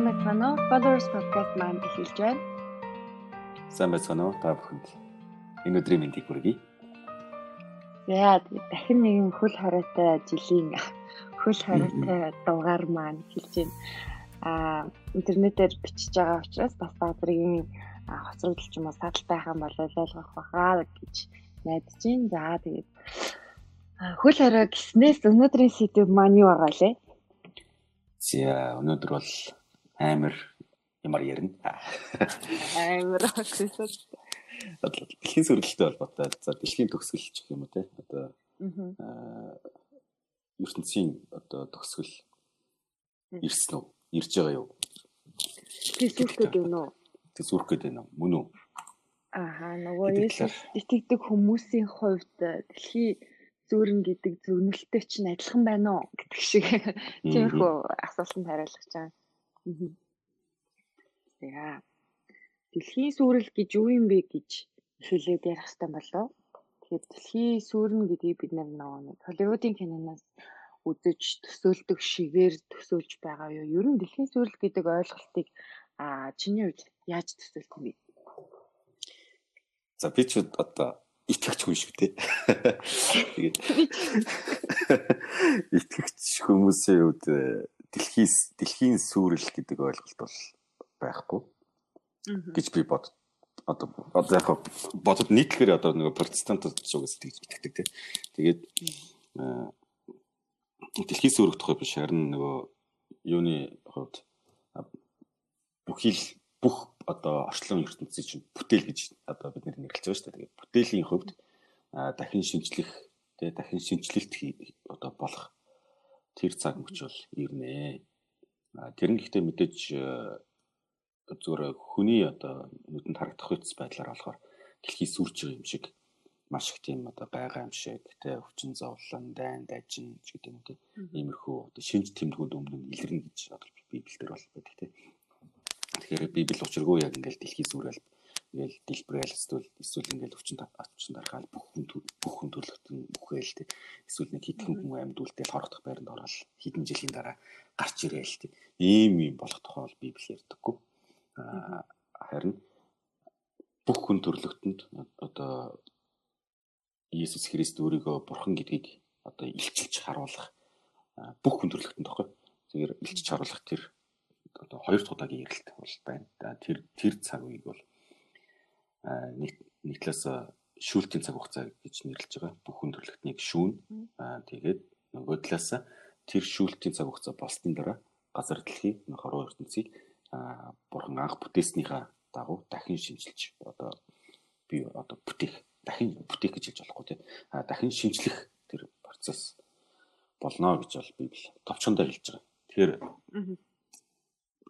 Сайн байна уу? Followers podcast маань эхэлж байна. Сайн байна уу? Та бүхэнд энэ өдрийн мэндийг хүргэе. За дахин нэгэн хөл хоройтой жилийн хөл хоройтой дугаар маань эхэлж байна. Аа интернетээр бичиж байгаа учраас бас та бүхэн хоцрогдол ч юм уу садалтай хаан бол ойлгох бахаа гэж найдаж байна. За тэгээд хөл хорой гиснээс өнөөдрийн сэдв маань юу байгаа лээ? За өнөөдөр бол амар ямар ярина. Амар гэсэн. Дэлхийн сүрэлттэй холбоотой. За дэлхийн төгсгөл гэх юм уу те. Одоо ертөнцийн одоо төгсгөл ирсэн үү? Ирж байгаа юу? Тэсүүрх гэдэг нь үү? Тэсүүрх гэдэг нь мөн үү? Ааха нөгөө итгэдэг хүмүүсийн хувьд дэлхийн зүүрэн гэдэг зөвнөлтөй чинь адилхан байна уу гэдэг шиг тиймэрхүү асуултанд хариулах чам. За. Дэлхийн сүрэл гэж юу юм бэ гэж хэлээд ярих хэрэгтэй болов. Тэгэхээр дэлхийн сүрэн гэдгийг бид нар нэг Холливуудын киноноос үзэж төсөөлдөг шигээр төсөөлж байгаа юу? Ер нь дэлхийн сүрэл гэдэг ойлголтыг а чиний хувьд яаж төсөөлөх юм бэ? За би ч одоо итгэвч хүн шүү дээ. Тэгээд итгэвч хүмүүсийн хувьд дэлхийс дэлхийн сүрэл гэдэг ойлголт бол байхгүй гэж би бод одоо одоо яг бодод нийтлэхээр одоо нэг протестантууд ч угсаа тэгж итгэдэг тийм. Тэгээд дэлхийн сүрэх тухай биш харин нөгөө юуны хувьд бүхий л бүх одоо орчлон ертөнцийн чинь бүтээл гэж одоо бид нэрлэж байгаа шүү дээ. Тэгээд бүтээлийн хувьд дахин шинжлэх тэгээ дахин шинжлэлт одоо болох тэр цаг мөч бол ирнэ. Тэр нь гэхдээ мэдээж зүгээр хүний одоо нүдэнд харагдах үс байдлаар болохоор дэлхий сүрж байгаа юм шиг маш их тийм одоо байгаа юм шиг. Тэ өвчин зовлон дайн дажин ч гэдэг юм тийм иймэрхүү одоо шинж тэмдгүүд өмнө нь илэрнэ гэж одоо библиэлд бол байдаг тийм Тэгэхээр библи учиргүй яг ингээл дэлхий сүрэл Тэгэл дэлбэрэл эсвэл эсвэл ингээл өвчин авчин дарахаал бүх хүн бүх хүн төрлөختөн бүхээл тэг. Эсвэл нэг хитгэн хүн амьд үлдээл хорогдох байранд ороод хэдэн жилийн дараа гарч ирээл тэг. Ийм юм болох тохиол би бил ярьдаггүй. Аа харин бүх хүн төрлөختөнд одоо Иесус Христ өөрийгөө бурхан гэдгийг одоо илчилж харуулах бүх хүн төрлөختөнд тохиол. Тэгэр илчилж харуулах тэр одоо хоёр дахь удаагийн ярилт бол байна. Тэр тэр цаг үеиг бол нэг нэг талаас шүүлтийн цаг хугацаа гэж нэрлэж байгаа. Бүх хүндрэлтнийг шүүн. Аа тэгээд нөгөө талаас тэр шүүлтийн цаг хугацаа болсны дараа газар дэлхий хороо ертөнцийг аа бурхан анх бүтээснийхаа дагуу дахин шинжилж одоо би одоо бүтээх дахин бүтээх гэж хэлж болохгүй тийм. Аа дахин шинжлэх тэр процесс болно гэж бол библи товчондоо хэлж байгаа. Тэгэхээр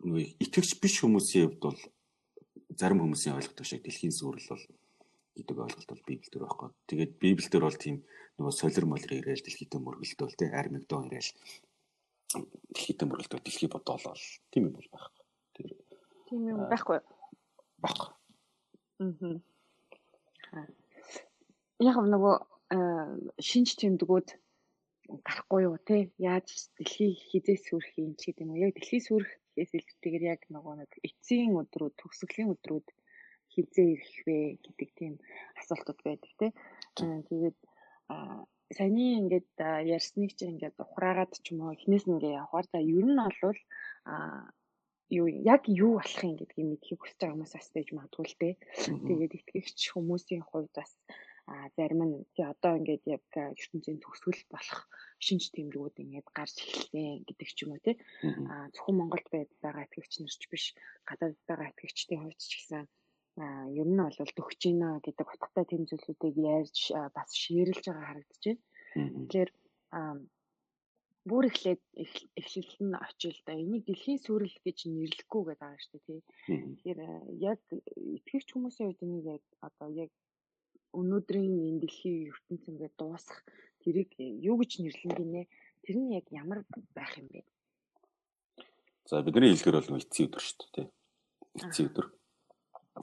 нөгөө итгэвч биш хүмүүсийн хувьд бол зарим хүмүүсийн ойлгодог шиг дэлхийн сүрэл бол гэдэг ойлголт бол библиэлд байхгүй. Тэгээд библиэлд бол тийм нөгөө солир молир ирээл дэлхийдээ мөргөлдөөл тэ армигдон ирээл дэлхийдээ мөргөлдөөл дэлхий бодоолол тийм юм бол байхгүй. Тэр тийм юм байхгүй. Байхгүй. Аа. Яг нөгөө шинж тэмдгүүд гарахгүй юу те яаж дэлхий хизээс сүрэх юм ч гэдэг юм уу яг дэлхий сүрэх гэхээс илүүтэйгээр яг нөгөө нэг эцсийн өдрүүд төгсгөлийн өдрүүд хизээ ирэх вэ гэдэг тийм асуултууд байдаг тий. Тэгээд саяны ингээд ярьсныг чинь ингээд ухраагаад ч юм уу эхнээс нь ингээд явахаар за ер нь а юу яг юу болох юм гэдгийг мэдхийг хүсэж байгаа хүмүүс бас байж магадгүй л дээ. Тэгээд итгэгч хүмүүсийн хувьд бас а зарим нь тий одоо ингээд яг ертөнцийн төгсгөл болох шинж тэмдгүүд ингээд гарч эхэлсэн гэдэг ч юм уу тий. А зөвхөн Монголд байгаа итгэгч нар ч биш гадаадд байгаа итгэгчдийн хувьд ч гэсэн а ер нь бол дөгч гинэ гэдэг утгатай тэм зүйлүүдийг ярьж бас шиэрлж байгаа харагдаж байна. Тэгэхээр бүр эхлээд эхлэл нь очил да энийг дэлхийн сүрэл гэж нэрлэхгүй гэдэг байгаа шүү дээ тий. Тэгэхээр яг итгэгч хүмүүсийн хувьд энийг яг одоо яг өнөөдрийн энэ дэлхийн ертөнц ингээд дуусах тэрийг юу гэж нэрлэн гинэ? Тэр нь яг ямар байх юм бэ? За бидний хэлгээр бол эцсийн өдөр шүү дээ. Эцсийн өдөр.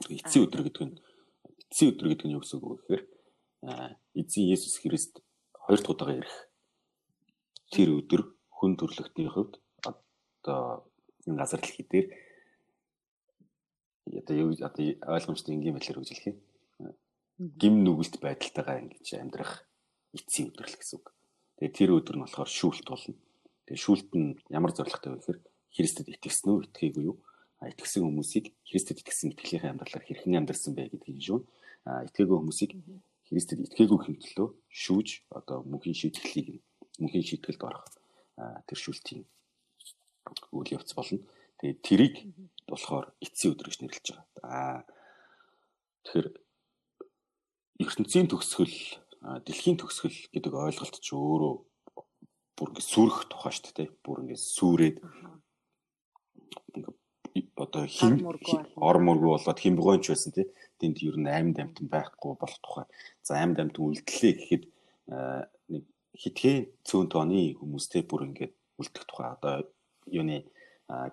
Эцсийн өдөр гэдэг нь эцсийн өдөр гэдэг нь юу гэсэн үг вэ гэхээр эзэн Есүс Христ хоёр дахь удаага ирэх тэр өдөр хүн төрлөختний хувьд одоо энэ газар дэлхий дээр одоо юу одоо ойлгомжтой энгийн байдлаар үгжлэх юм. Гим нүгэлт байдалтайгаа ингэж амьдрах эцсийн өдөр л гэсэн үг. Тэгээ тэр өдөр нь болохоор шүүлт болно. Тэгээ шүүлт нь ямар зорилготой вэ гэхээр Христэд итгэсэн үү, итгэгээгүй юу? А итгэсэн хүмүүсийг Христэд итгэсэн итгэлийнхээ амьдралаар хэрхэн амьдарсан бэ гэдгийг шүүн. А итгээгүй хүмүүсийг Христэд итгээгүй хэмтлөө шүүж одоо мөнхийн шийтгэлийг мөнхийн шийтгэлд орох тэр шүүлтийн үйл явц болно. Тэгээ тэрийг болохоор эцсийн өдөр гэж нэрлэж байгаа. Аа тэгэхээр ертөнцийн төгсгөл, дэлхийн төгсгөл гэдэг ойлголт ч өөрөө бүр ингэ сүрэх тухай шүү дээ. Бүр ингэ сүрээд одоо хин орморгүй болоод хин богонч байсан тий. Тэнд ер нь амьд амтан байхгүй болох тухай. За амьд амтан үлдлээ гэхэд нэг хитгэн цөөн тооны хүмүүстэй бүр ингэ үлдэх тухай. Одоо юуны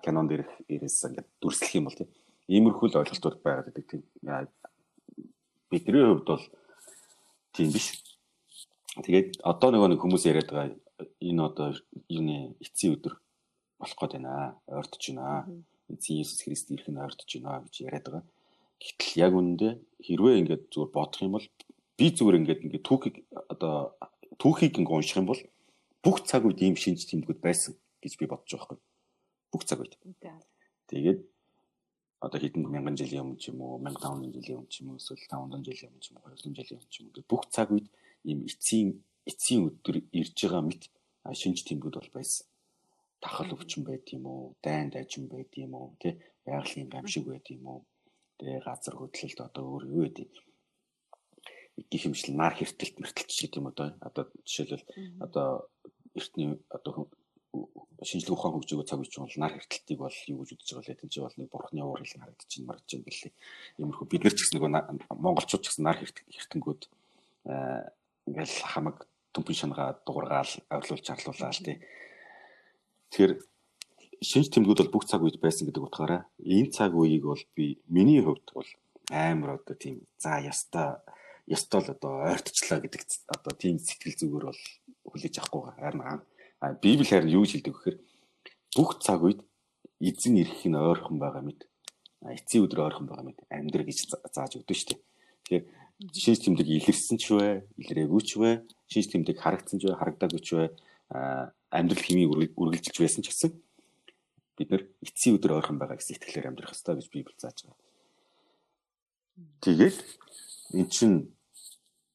канон дээрх ирээс ингээд дүрслэх юм бол тийм иймэрхүү л ойлголтууд байгаад байдаг тийм бидний хувьд бол тийм биш. Тэгээд одоо нөгөө нэг хүмүүс яриад байгаа энэ одоо юуны эцсийн өдөр болох гээд байна ойртож байна эцсийн Иесус Христ ирэх нь ойртож байна гэж яриад байгаа. Гэтэл яг үүндээ хэрвээ ингээд зүгээр бодох юм бол би зүгээр ингээд ингээд түүхийг одоо түүхийг ингээд унших юм бол бүх цаг үед ийм шинж тэмдгүүд байсан гэж би бодож байгаа юм бүх цаг үед. Тэгээд одоо хэдэн мянган жилийн өмнө ч юм уу 1500 жилийн өмнө ч юм уу эсвэл 500 жилийн өмнө ч юм уу 200 жилийн өмнө ч юм уу бүх цаг үед ийм эцсийн эцсийн өдөр ирж байгаа мэт шинж тэмдгүүд бол байсан. Тахал өвчин байд юм уу, дайн дайчин байд юм уу, тий байгалийн гамшиг байд юм уу, тэгээ газар хөдлөлт одоо өөр юу гэдэг гих хэмжил нар хэртэлт мэртэлч гэдэг юм одоо одоо жишээлбэл одоо эртний одоо шинжлэх ухаан хөгжөөгөө цаг үеч бол нар хэртэлтийг бол юу гэж үзэж байгаа лээ. Тэнцээ бол нэг бурхны уур хэл харагдаж байна маргаж байна гэлээ. Иймэрхүү бид нар ч гэсэн нөгөө монголчууд ч гэсэн нар хэртэнгүүд ингээл хамаг төмпөн шангаа дуургаал авирлуулж харлуулаад тий. Тэгэхээр шинж тэмдгүүд бол бүх цаг үед байсан гэдэг утгаараа энэ цаг үеийг бол би миний хувьд бол амар одоо тийм за яста ястаа л одоо ойртчлаа гэдэг одоо тийм сэтгэл зүгээр бол хүлээж авахгүй. Харин Библи харин юу хэлдэг гэхээр бүх цаг үед эзэн ирэх нь ойрхон байгаа мэд. Эцсийн өдөр ойрхон байгаа мэд. Амьдр гэж зааж өгдөө шүү дээ. Тэгэхээр шинж тэмдэг илэрсэн ч вэ, илрээгүй ч вэ, шинж тэмдэг харагдсан ч вэ, харагдаагүй ч вэ, амьдрал хэмийг үргэлжилж байсан ч гэсэн бид нар эцсийн өдөр ойрхон байгаа гэсэн итгэлээр амьдрах хэрэгтэй гэж Библи зааж байгаа. Тэгээд эн чинь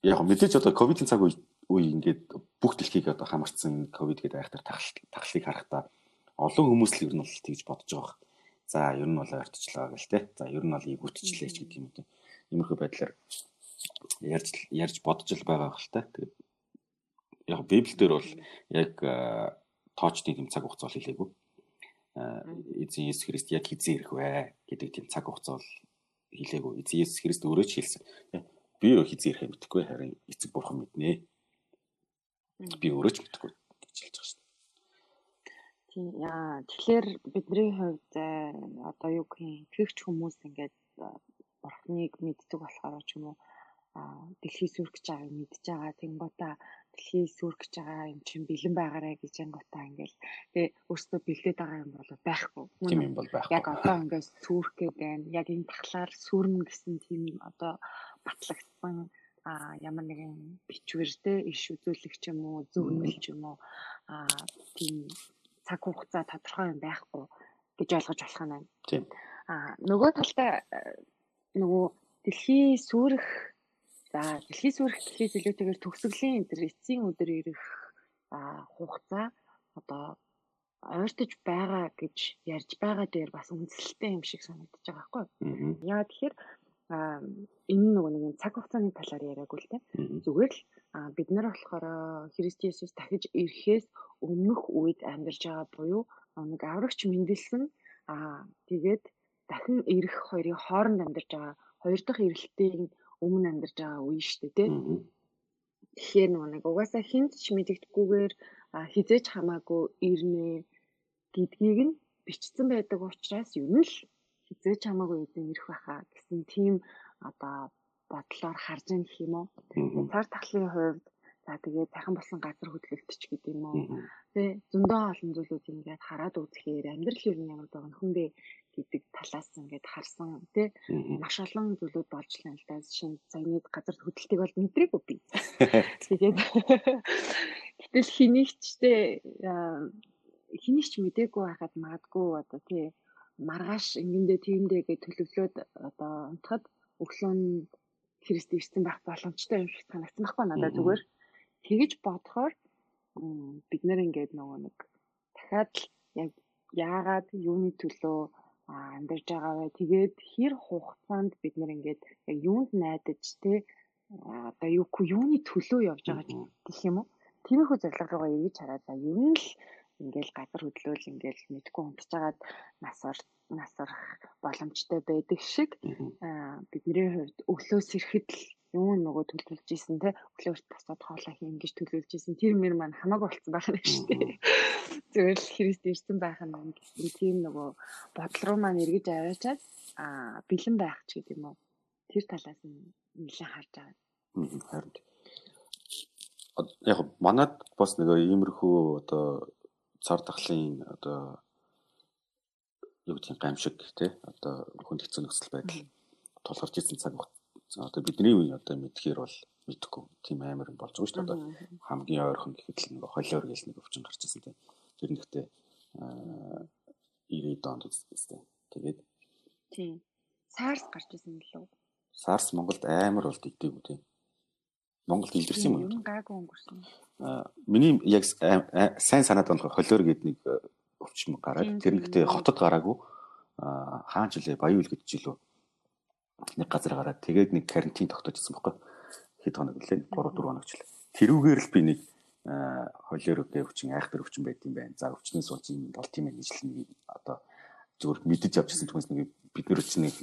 яг мэдээж одоо ковидын цаг үе үе ингээд бүх дэлхийг одоо хамарцсан ковид гэдэг айхтар тахлыг харахтаа олон хүмүүс л ер нь бол тэгж бодож байгаа. За ер нь бол ойртчлаа гэл те. За ер нь бол игүтчлээ ч гэдэг юм уу. Иймэрхүү байдлаар ярьж ярьж бодож л байгаа хэл та. Тэгээд яг библиэлд бол яг тоочны тэм цаг хугацаа хэлээгүй. Эзэн Есүс Христ яг хизээ ирэх вэ гэдэг тийм цаг хугацаа бол хэлээгүй. Эзэн Есүс Христ өөрөө ч хэлсэн. Би хизээ ирэх мэдэхгүй харин эцэг бурхан мэднэ би өөрөө ч мэдэхгүй гэж хэлж байгаа шүү. Тийм яа тэгэхээр бидний хувьд э, одоо юу гэх итгэгч хүмүүс ингээд э, бурхныг мэддэг болохоор ч юм уу дэлхий сүргэж байгааг мэдж байгаа бота дэлхий сүргэж байгаа юм чинь бэлэн байгаарэ гэж ангуудаа ингээл тэгээ өөртөө бэлдээд байгаа юм бол байхгүй. Тийм юм бол байхгүй. Яг одоо ингээд сүрх гээд байна яг энэ тахлаар сүрнэ гэсэн тийм одоо батлагдсан а ямар нэгэн бичвэр те иш үзүүлэх ч юм уу зөвнөл ч юм уу а тийм цаг хугацаа тодорхой юм байхгүй гэж ойлгож болох нь. Тийм. А нөгөө талдаа нөгөө дэлхий сүрэх за дэлхий сүрэх гэхээс илүүтэйгээр төгсгөлийн энэ эцсийн өдөр ирэх а хугацаа одоо ойртож байгаа гэж ярьж байгаа дээр бас үнэлэлтэй юм шиг санагдаж байгаа байхгүй. Яа тэгэхээр энэ нөгөө нэг цаг хугацааны талаар яриаггүй л те. Зүгээр л бид нар болохоор Христ Есүс дахиж ирэхээс өмнөх үед амьдарч байгаа буюу нэг аврагч мэндэлсэн аа тэгээд дахин ирэх хоёрын хооронд амьдарч байгаа хоёр дахь ирэлтийн өмнө амьдарч байгаа үе шүү дээ те. Тэгэхээр нөгөө нэг угаасаа хинт ч мэдэгдэхгүйгээр хизээч хамаагүй ирнэ гэдгийг нь бичсэн байдаг учраас нь л хизээч хамаагүй эзэн ирэх байхаа гэсэн тийм одоо бодлоор харж ийн гэх юм уу. Цар тахлын хувьд За тэгээд сайхан болсон газар хөдлөлтч гэдэг юм уу. Тэ зөндөө олон зүйлүүд ингээд хараад үзэхээр амьдрал юу ямар байгаа нөхөндөө гэдэг талаас ингээд харсан тий маш олон зүйлүүд болж лээ л да шинэ цагны газар хөдлөлтийг бол мэдрээгүй би. Тэгээд гэтэл хинийгчтэй хэнийг ч мдээгүй байхад магадгүй одоо тий маргааш ингэндээ тиймдээ гэж төлөвлөөд одоо унтахад өглөө нь Христ ирсэн байх боломжтой юм шиг санагдсан байхгүй надад зүгээр. Тэгэж бодохоор бид нэр ингээд нөгөө нэг дахиад яг яагаад юуны төлөө амьдарч байгаа вэ? Тэгээд хэр хугацаанд бид нэр ингээд яг юунд найдаж те одоо юу юуны төлөө явж байгаа гэх юм уу? Тиймэрхүү зорилго руугаа эргэж хараад за ер нь л ингээл газар хөдлөөл ингээл мэдгүй унтчихагаад насвар насварх боломжтой байдаг шиг бидний хувьд өглөөс ирэхэд л юу нөгөө төлөвлөж исэн те өглөөрт тасаад хоолоо хийн гэж төлөвлөж исэн тэр мөр маань хамаагүй болцсон байх нь шүү дээ. Зүгээр л Христ ирсэн байх нь гэсэн тийм нөгөө бодол руу маань эргэж аваачаад а бэлэн байх ч гэдэг юм уу. Тэр талаас нь нэлээд харж байгаа. Харин яг манад бас нэг иймэрхүү одоо цар тахлын одоо юу гэдэг гамшиг тий одоо хүнд хэцүү нөхцөл байдал тулгарч ирсэн цаг одоо бидний үе одоо мэдхээр бол мэдхгүй. Тийм амар юм болж байгаа шүү дээ одоо хамгийн ойрхон гэхэд л нэг холиор гэж нэг өвчин гарч ирсэн тий тэр нэгтээ 90 донд үстэй тэгээд тийм. Сарс гарч ирсэн лөө сарс Монголд амар болд игдээгүй тий Монголд илэрсэн юм уу? Гаагүй өнгөрсөн. Аа миний яг сайн санаад байна холиор гэдэг нэг өвчм гараад тэр нэгтээ хотод гараагүй аа хаан жилээ Баяуул гэж жилөө нэг газар гараад тэгээд нэг карантин тогтоожсэн байхгүй хэд хоног лээ 3 4 хоног ч л тэрүүгээр л би нэг холиор өвдөө өвчин айхтар өвчин байт юм байна. За өвчний суулж юм болт юм гэж л нэг одоо зөвхөн мэдэж авчихсан түнс нэг бид нар ч нэг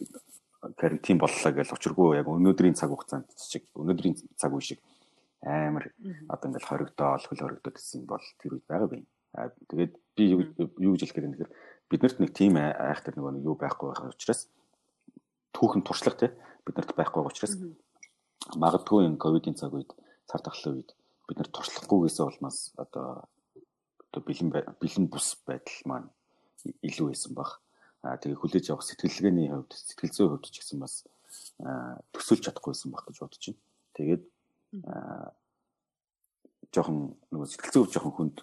карантин боллоо гэж учиргүй яг өнөөдрийн цаг хугацаанд шиг өнөөдрийн цаг үе шиг амар одоо ингээл хоригдоол хөл хоригдоод гэсэн бол тэр үед байгаа юм. Аа тэгээд би юу гэж хэлэх гээд нэхэр биднэрт нэг тийм айхтар нөгөө нэг юу байхгүй байх учраас түүхэн туршлага те биднэрт байхгүй учраас магадгүй энэ ковидын цаг үед цар тахлын үед бид нар туршлагагүйгээсээ улмаас одоо одоо бэлэн бэлэн бус байдал маань илүү байсан баг тэгээ хүлээж авах сэтгэлгээний хувьд сэтгэл зүйн хувьд ч гэсэн бас төсөөлж чадахгүйсэн баг гэж бодож байна. Тэгээд жоохон нөгөө сэтгэл зүйн жоохон хүнд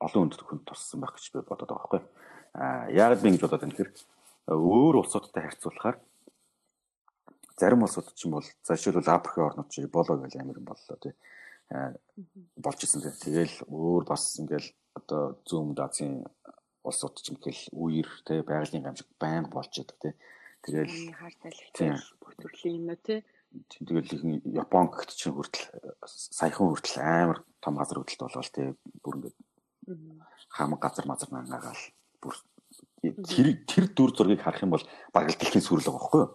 олон хүнд хүнд туссан байх гэж би бодоод байгаа байхгүй. Аа яагаад би ингэж бодоод байна гэхээр өөр улсуудтай харьцуулахаар зарим улсууд ч юм бол за жишээлбэл Африкийн орнууд чи болоо гэж амир юм боллоо тий. болж исэн тий. Тэгэл өөр бас ингээл одоо зүүн Азийн улсууд ч ингээл үер те байгалийн гамшиг байн болж идэг те тэгэл хар салхи бүх төрлийн юм уу те тэгэл ихэнх Япон гэгт чинь хүртэл саяхан хүртэл амар том газар хөдлөлт болол те бүр ингээд хам газар мазар наагаал бүр тэр тэр дүр зургийг харах юм бол бараг л дэлхийн сүрэл байгаа байхгүй юу?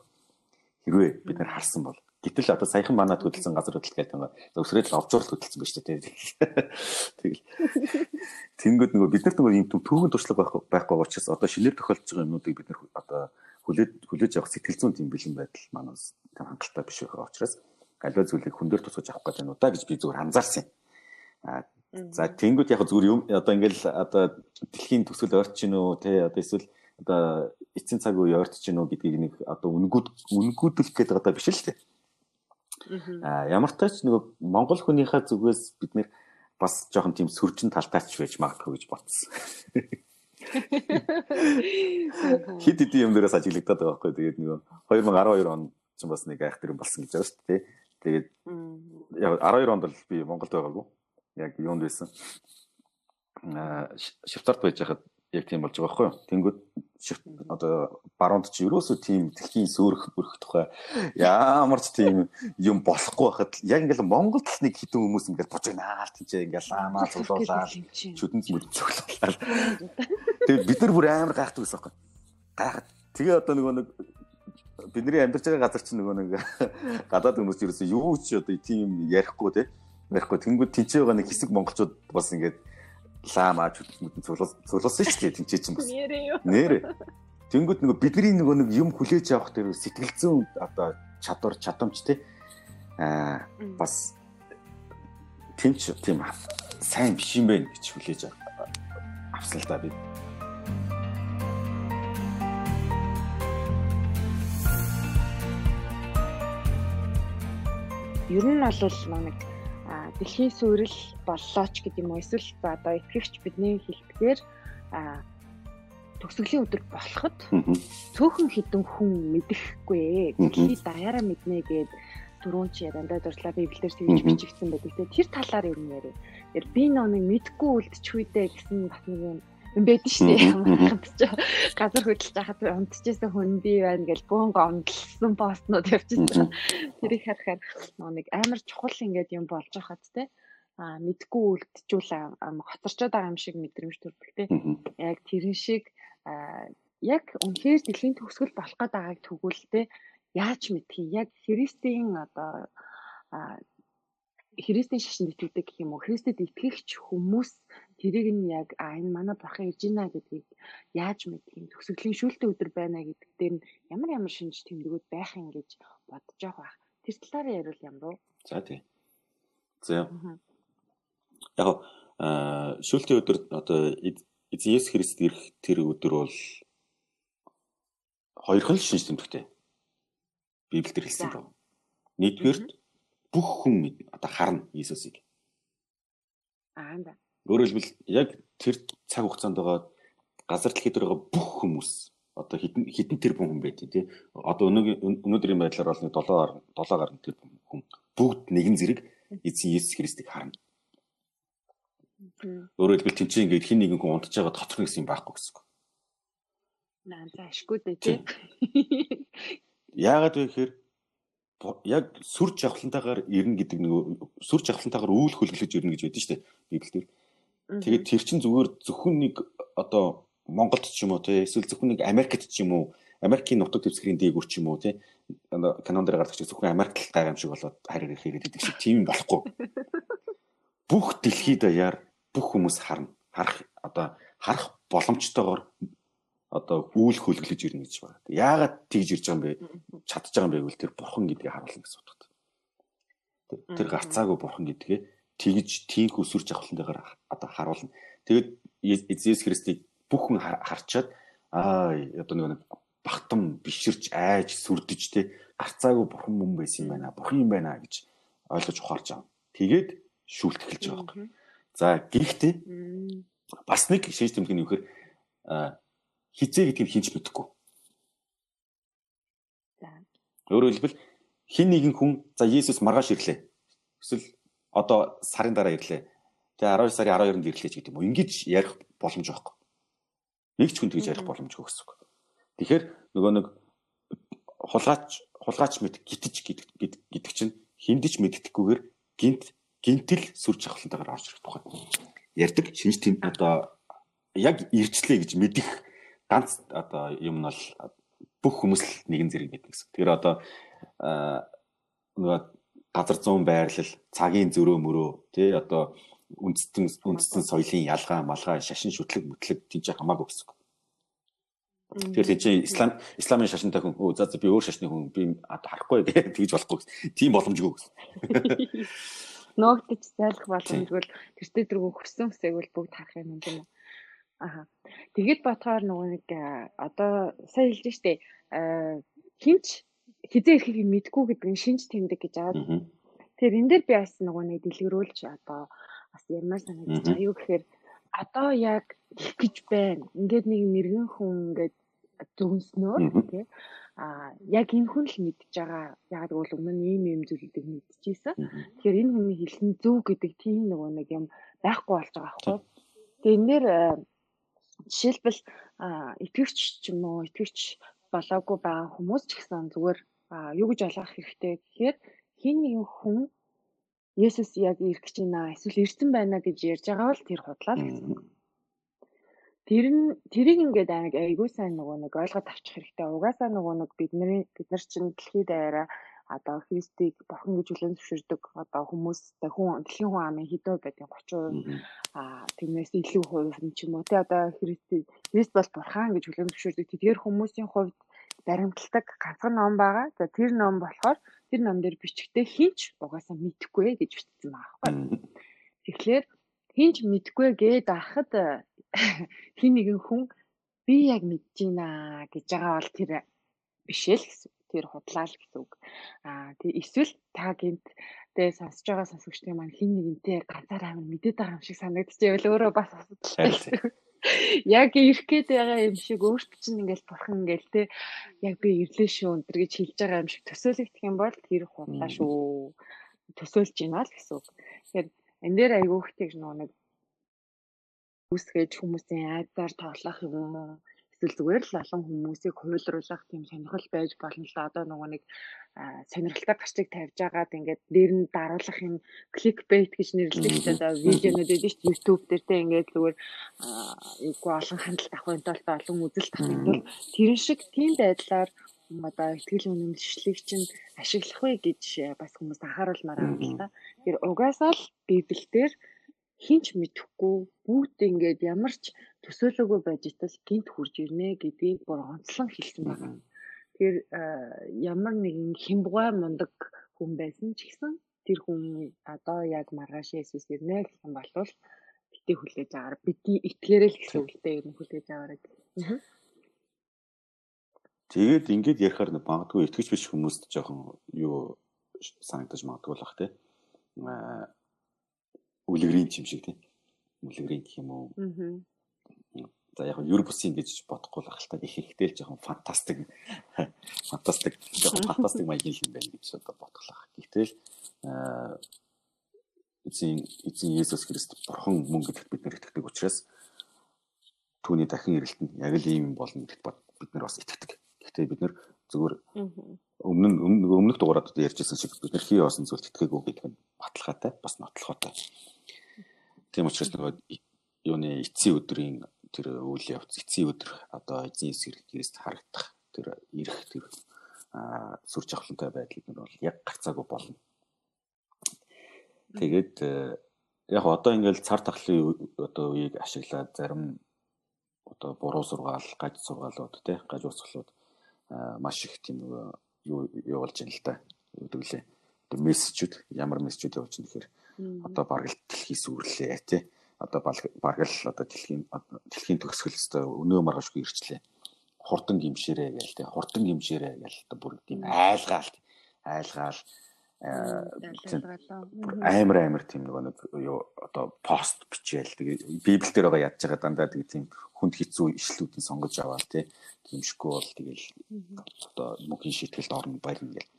Хэрвээ бид нар харсан бол Гэтэл одоо саяхан манад хөдөлсөн газар хөдлөлт гэдэг нь өсрээд л овжуурлт хөдөлсөн ба шүү дээ. Тэгэл. Тэнгүүд нөгөө бид нарт нөгөө юм түүхэн туршлага байх байхгүй учраас одоо шинээр тохиолдож байгаа юмнуудыг бид нар одоо хүлээж хүлээж авах сэтгэл зүйн тийм бэлэн байдал манаас тийм хангалттай биш байгаа учраас аливаа зүйлийг хүн дээр тусгаж авах гэдэг нь удаа гэж би зүгээр анзаарсан юм. За тэнгүүд яг зүгээр юм одоо ингээл одоо дэлхийн төсөл ойрч гин үү те одоо эсвэл одоо эцсийн цаг үе ойрч гин үү гэдгийг нэг одоо үнгүүд үнгүүдэлэх гэдэг одоо биш л те. Ямар ч тач нөгөө монгол хүнийхээ зүгээс бид нэр бас жоохон тийм сөржин талтаач байж магадгүй гэж бодсон. Хит хит юм дээрээс ажиглагдаад байгаа байхгүй. Тэгээд нөгөө 2012 он ч бас нэг айх дэрэн болсон гэж байгаа шүү дээ. Тэгээд яг 12 онд л би Монголд байгаагүй. Яг юунд байсан? Аа Швейцарт байж хахад яг тийм болж байгаа байхгүй юу. Тэнгүүд одоо баруунд чи ерөөсөө тийм дэлхийн сөөрөх бүрэх тухай ямар ч тийм юм болохгүй байхад яг ингээл Монголд л нэг хитэн хүмүүс ингээл бужигнаал тийчээ ингээл ламаа цуглуулаад чүдэнд мөр цуглуулаад тэгээд бид нар бүр амар гайхдаг байсан байхгүй. Гайхад. Тэгээ одоо нөгөө нэг бидний амьдарч байгаа газар чинь нөгөө нэг гадаад хүмүүс ерөөсөө юу ч одоо тийм ярихгүй те ярихгүй тэнгүүд тэнцээ байгаа нэг хэсэг монголчууд бас ингээд лам ааж хөдөлмөд цуглуулсан шүү дээ тэнцээ чинь бас. Нэрээ. Тэнгүүд нөгөө бидний нөгөө нэг юм хүлээж авах тэр сэтгэл зүйн одоо чадвар чадамж те аа бас тэнч тийм сайн биш юм байна гэж хүлээж авсан л да би. Ер нь бол нэг дэлхийн сүрэл боллоо ч гэдэг юм уу? Эсвэл одоо итгэгч бидний хэлбгээр төгсгөлийн өдөр болоход цөөхөн хідэн хүн мэдэхгүй дэлхий даяараа мэднэ гэд дөрөв чи яриандаа дурлаа библиэр тэгж бичигдсэн байдаг. Те тэр талаар юм яриа. Тэр би нөөнийг мэдгүй үлдчихвүдээ гэсэн бас нэг юм байдаг шүү дээ. Газар хөдлөж хахад унтчихсан хүн би байна гэж бөөнгө ондлсон постнууд явчихсан. Тэрийг харахаар нэг амар чухал ингээд юм болж байхад те. А мэдгүй үлдчихүүл хоцорчод байгаа юм шиг мэдрэмж төрдөг те. Яг тэрэн шиг яг үнэхээр дэлхийн төгсгөл болох гээд байгааг тэгвэл яаж мэдхий? Яг Христийн одоо Христийн шашинд итгэдэг гэх юм уу Христэд итгэгч хүмүүс тэрийг нь яг а энэ манай бурхан ирж байна гэдгийг яаж юм төгсгөлийн шүүлтэн өдөр байна гэдэг дээр нь ямар ямар шинж тэмдгүүд байх юм гэж бодож байгаа. Тэр талаар яриул юм руу. За тий. За. Яг аа шүүлтэн өдөр одоо Есүс Христ ирэх тэр өдөр бол хоёрхан шинж тэмдэгтэй. Библиэлд хэлсэн байна. Нэгдүгээр бүх хүн одоо харна Иесусыг. Аа да. Өөрөөр хэлбэл яг тэр цаг хугацаанд байгаа газар дэлхийд байгаа бүх хүмүүс одоо хитэн хитэн тэр хүн байдیں۔ тий. Одоо өнөөдрийн байдлаар бол 7 гаруй 7 гаруй тэр хүн бүгд нэгэн зэрэг эзэн Есүс Христийг харна. Өөрөөр хэлбэл тэнцээ ингээд хин нэгэн хүн унтж байгаа тоцох гэсэн юм байхгүй гэсэн. Наа заашгүй дээ тий. Яагаад вэ гэхээр яг сүр жавхлантайгаар ирнэ гэдэг нэг сүр жавхлантайгаар үйл хөлглөж ирнэ гэж байдаг шүү дээ Библиэлд. Тэгээд тэр чинь зүгээр зөвхөн нэг одоо Монголд ч юм уу те эсвэл зөвхөн нэг Америкт ч юм уу Америкийн нутаг дэвсгэрийн дээгүр ч юм уу те канон дээр гардаг чинь зөвхөн Америкт л гайхам шиг болоод харир ихээр гэдэг шиг тийм болохгүй. Бүх дэлхийд даяар бүх хүмүүс харна. Харах одоо харах боломжтойгоор одоо үйл хөлглөж ирнэ гэж байна. Яагаад тэгж ирж байгаа юм бэ? Чадж байгаа юм бэ гэвэл тэр бурхан гэдгийг харуулна гэсэн утгатай. Тэр гарцаагүй бурхан гэдгээ тэгж тийх өсөрч авахлантайгаар одоо харуулна. Тэгээд Иесус Христийг бүх хүн харчаад аа одоо нэг багтам биширч айж сүрдэж те гарцаагүй бурхан мөн байсан юм байна. Бурхан юм байна гэж ойлгож ухаарч байгаа. Тэгээд шүүлт эхэлж байгаа байхгүй. За гэхдээ бас нэг шийдэл тэмдэг нь юу гэхээр хизээ гэдгийг хинч мэдэхгүй. За. Өөрөөр хэлбэл хин нэгэн хүн за Есүс маргааш ирлээ. Эсвэл одоо сарын дараа ирлээ. Тэгээ 12 сарын 12-нд ирлээ ч гэдэг юм уу. Ингиж ярих боломж байхгүй. Нэг ч хүн тэгж ярих боломжгүй гэсэн үг. Тэгэхээр нөгөө нэг хулгаач хулгаач мэд гитэж гэдэг гэдэг чинь хиндэж мэддэггүйгээр гинт гинтэл сүр жавхлантайгаар орж ирэх тухай ярьдаг шинж тэм одоо яг ирчлээ гэж мэдих ганц одоо юм нь бол бүх хүмүүс л нэгэн зэрэг мэднэ гэсэн. Тэгэхээр одоо нөгөө газар зүүн байрлал, цагийн зөрөө мөрөө тий одоо үндэстэн үндэстэн соёлын ялгаа, малгай, шашин шүтлэг, мэтлэг тийч хамаагүй гэсэн. Тэгэхээр тийч ислам исламын шашинтай хүн өө за би өөр шашны хүн би одоо харахгүй гэх тэгж болохгүй гэсэн. Тийм боломжгүй гэсэн. Нөөгдөж зайлах боломжгүй л тэртээ дөрөв хөрсөн үсэг бол бүгд харах юм юм. Аа. Тэгэд бодохоор нөгөө нэг одоо сайн хэлж штэ хинч хизээ ирэхийг мэдгүй гэдэг нь шинж тэмдэг гэж аваад. Тэгэхээр энэ дээр би бас нөгөө нэг дэлгэрүүлж одоо бас ямар санагдаж байгаа юу гэхээр одоо яг их гэж байна. Ингээд нэг нэргэн хүн ингээд зөвнснөөр тий а яг энэ хүн л мэдж байгаа. Яг бол өмнө нь ийм ийм зүйлүүдийг мэдчихсэн. Тэгэхээр энэ хүний хэлсэн зөв гэдэг тийм нөгөө нэг юм байхгүй болж байгаа байхгүй. Тэгээ энэ дээр Жишээлбэл итгэвч ч юм уу итгэвч болоогүй байгаа хүмүүс ч гэсэн зүгээр юу гэж ойлгох хэрэгтэй гэхээр хин нэгэн хүн Есүс яг ирэх гэж байна эсвэл ирсэн байна гэж ярьж байгаа бол тэр худлаа л гэсэн. Тэр нь тэрийг ингээд айгүй сайн нөгөө нэг ойлгоод авчих хэрэгтэй. Угаасаа нөгөө нэг бидний бид нар чинь дэлхийд даяараа одоо Христийг бурхан гэж хүлээн зөвшөөрдөг одоо хүмүүстэй хүн дэлхийн хүн амын хэдөө байдаг 30% а тэрнээс илүү хувь нь ч юм уу те одоо Христ Христ бол бурхан гэж хүлээн зөвшөөрдөг тэр хүмүүсийн хувьд баримталдаг ганцхан ном байгаа. За тэр ном болохоор тэр ном дээр бичгтээ хинч угаасаа мэдэхгүй гэж бичсэн байгаа байхгүй. Тэгэхээр хинч мэдгүй гээд ахад хин нэгэн хүн би яг мэдэж байна гэж байгаа бол тэр биш л гэсэн. Тэр худлаа л гэсэн үг. Аа тий эсвэл та гинт тэгээ сонсож байгаа сонсогчдын маань хин нэгэнтэй ганцаар амар мэдээд байгаа юм шиг санагдчихвэл өөрөө бас асуудалтай. Яг ирэх гээд байгаа юм шиг өөртөө чинь ингээл бурхан ингээл те яг би ирлээ шүү өнтер гэж хэлж байгаа юм шиг төсөөлөгдөх юм бол тэр худлаа шүү. Төсөөлж гинэ л гэсэн үг. Тэгэхээр энэ дээр айгүйх тийж нэг үүсгэж хүмүүсийн айдаар тоглох юм уу? Эсвэл зүгээр л олон хүмүүсийг хуйлруулах тийм сонирхол байж болно л. Одоо нөгөө нэг сонирхолтой гачиг тавьж агаад ингээд дээр нь даруулах юм кликбейт гэж нэрлэдэг ч одоо видеонууд байдаг шүү YouTube дээр те ингээд зүгээр ийггүй олон хандлт тул олон үзэлт бол тэрэн шиг тийм байдлаар одоо ихтгэл үнэмшлийг чинь ашиглах вэ гэж бас хүмүүс анхааруулмаар байна л да. Тэр угаасаа л библиэлд хинч мэдэхгүй бүгд ингээд ямар ч төсөөлөөгүй байж тал гинт хурж ирнэ гэдгийг бүр онцлон хэлсэн байна. Тэгэхээр ямар нэгэн хямбгай мундаг хүн байсан ч гэсэн тэр хүн одоо яг маргааш Есүс ирнэ гэх юм бол битээ хүлээж аваар бидний итгээрэл гэсэн үгтэй ер нь хүлээж аваарай. Тэгээд ингээд ярихаар магадгүй итгэж биш хүмүүст жоохон юу санагдаж магадгүй л бах тий үлгэрийн юм шиг тийм үлгэрийн гэх юм уу. За яг нь юр бусын гэж бодохгүй л ахaltaа их ихтэй л жоохон фантастик фантастик жоохон фантастик маягийн юм байна гэж одоо бодглох. Гэтэл эзэн эзэн Есүс Христ бурхан мөн гэдэгт бид нэр итгэдэг учраас түүний дахин ирэлтэнд яг л ийм болно гэдэгт бид нар бас итгэдэг. Гэхдээ бид нар зүгээр өмнө нь өмнөх дугаараад ярьжсэн шиг бид нар хий яасан зүйлд итгээгүй гэдэг нь баталгаатай бас нотлохотой. Тийм учраас нөгөө юуны эцсийн өдрийн тэр үйл явц эцсийн өдөр одоо эзэн эсрэгээс харагдах тэр ирэх тэр сүр жавхлантай байдлыг нь бол яг гарцаагүй болно. Тэгээд э, яг одоо ингээл цар тахлын одоо үеийг ашиглаад зарим одоо буруу сургаал, гаж сургаалууд тий гаж урсгалууд маш их тийм юу явуулж байна л да. Лээ. Одоо мессежүүд ямар мессежүүд явуулж байна гэхээр Одоо бараг л дэлхий сүрлээ тий. Одоо бараг л одоо дэлхийн дэлхийн төгсгөл өстой өнөө маргашгүй ирчлээ. Хурдан гимшээрээ гээл тий. Хурдан гимшээрээ гээл одоо бүр тийм айлгаал айлгаал амар амар тийм нэг юу одоо пост бичээл. Тэгээ библ дээр байгаа ядж байгаа дандаа тэгээ тийм хүнд хэцүү ишлүүдийг сонгож аваад тий. Гимшгүй бол тэгэл одоо мөнхийн шийтгэлд орно байлна гэл.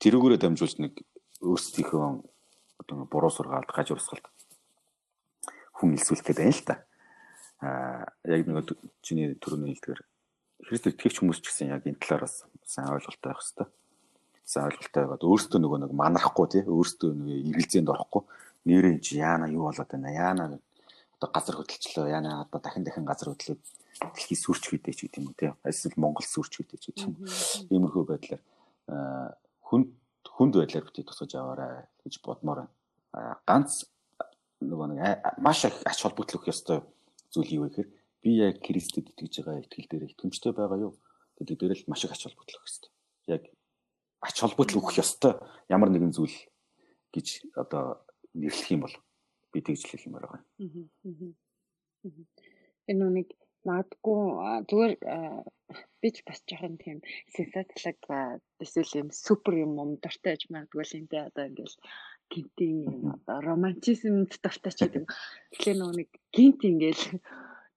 Тэрүүгээрээ дамжуулж нэг өөрсдийнхөө одоо буруу сургаалт, гаж урсгалт хүн илсүүлэх гэдэг юм л та. Аа яг нэг чиний төрөний хэлдгээр Христ итгэгч хүмүүс ч гэсэн яг энэ талаар бас сайн ойлголттой байх хэрэгтэй. Сайн ойлголттой байгаад өөрсдөө нөгөө нэг манарахгүй тий өөрсдөө нөгөө эргэлзээнд орохгүй нэрээ чи яана юу болоод байна яана одоо газар хөдөлчлөө яана одоо дахин дахин газар хөдлөөд дэлхий сүрч ч гэдэг юм тий эсвэл Монгол сүрч ч гэдэг юм. Иймэрхүү байдлаар хүнд хүнд байдлаар битгий тусгаж аваарай гэж бодмоор байна ганц нөгөө нэг маш их ач холбогдол өгөх ёстой зүйл юу вэ гэхээр би яг Христэд итгэж байгаа итгэл дээр итгэмжтэй байгаа юу гэдэг дээр л маш их ач холбогдол өгөх ёстой. Яг ач холбогдол өгөх ёстой ямар нэгэн зүйл гэж одоо нэрлэх юм бол би тэгж юмар байгаа. Энэ нэг магадгүй зүгээр би ч бас жоохон тийм сенсацлог эсвэл юм супер юм юм дуртай гэж магадгүй л юм те одоо ингээл гинтийн одоо романтизмд дуртай ч гэдэг. Тэгэхээр нөгөө нэг гинт ингээл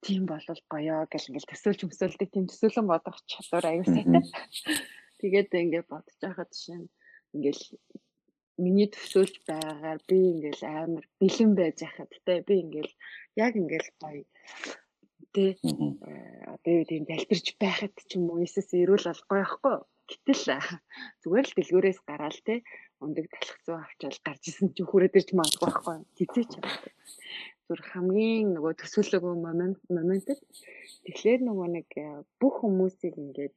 тийм болол гоёо гэл ингээл төсөөлж өмсөөлдөг тийм төсөөлөн бодох чадвар аюу сайтай. Тэгээд ингээд бодож байхад нь ингээл миний төсөөлж байгаагаар би ингээл амар бэлэн байж байхад те би ингээл яг ингээл гоё тэ одоо юу тийм залбирч байхад ч юм уу Иесус ирүүл бол гоё ихгүй. Гэтэл зүгээр л дэлгүүрээс гараал те ундаг талах зүй авчаал гарч исэн чи хүрээд ирж магадгүй байхгүй. Хизээч зүр хамгийн нөгөө төсөөлөөгүй момент моментд тэгэхээр нөгөө нэг э, бүх хүмүүсийг ингээд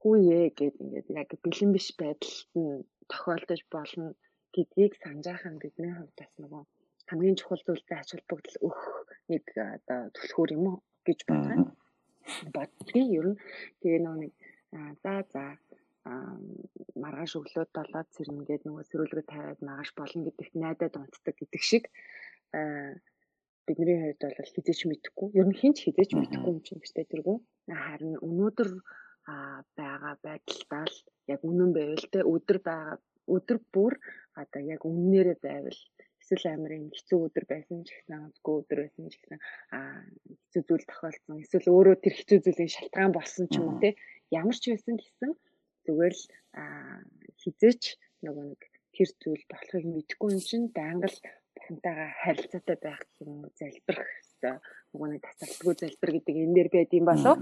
хүүе гэд ингээд яг бэлэн биш байдалд нь тохиолдож болно гэдгийг санджаах нь бидний хувьд бас нөгөө хамгийн чухал зүйлтэй ач холбогдол өгөх нэг э, одоо түлхүүр юм уу гэж бодгоо. Бодгийн ер нь тэгээ нөгөө нэг за за маргааш өглөө 7-д сэрнэ гээд нөгөө сэрүүлгээ тавиад маргааш болно гэдэгт найдаад унтдаг гэдэг шиг бидний хувьд бол хизээч мэдэхгүй. Ер нь хинч хизээч мэдэхгүй юм чинь гэжтэй тэргүй. Харин өнөөдөр байгаа байдалдаа л яг үнэн байвал те өдөр байгаа өдөр бүр одоо яг үннээрээ байвал эсвэл амар юм хэцүү өдөр байсан ч гэсэн онцгүй өдөр байсан ч гэсэн аа хэцүү зүйл тохиолдсон. Эсвэл өөрөө тэр хэцүү зүйлийн шалтгаан болсон ч юм уу те ямар ч байсан гэсэн зүгээр л хизээч нөгөө нэг тэр зүйл болохыг мэдэхгүй юм чинь байнга л бурхантайгаа харилцаатай байх юм залбирах хэрэгтэй нөгөө нэг тасалдгүй залбир гэдэг энэ дээр байд юм болов.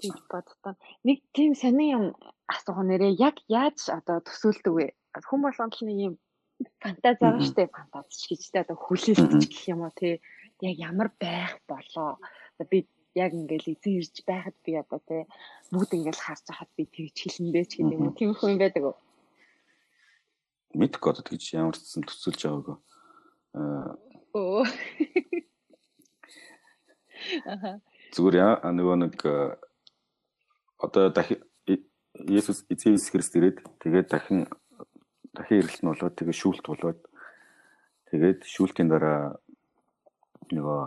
Гэж боддоо. Нэг тийм сони юм асуух нэрээ яг яаж одоо төсөөлдөг вэ? Хүн болгонд л нэг юм фантаз байгаа штэ фантаз ч гэж тэ одоо хүлээлт гэх юм уу тий. Яг ямар байх болоо? Би яг ингээл эзэн ирж байхад би одоо тий бүгд ингээл харж хахад би тэгж хэлэндээ ч гэдэг юм. Тийм хүн байдаг уу? Мэдгүй одоо тэгж ямар ч юм төсөлж байгаагүй. Оо. Зүгээр яа нөгөө нэг одоо дахин Есүс эзэн Христ ирээд тэгээд дахин дахин ирэлт нь болоод тэгээд шүүлт болоод тэгээд шүүлтийн дараа нөгөө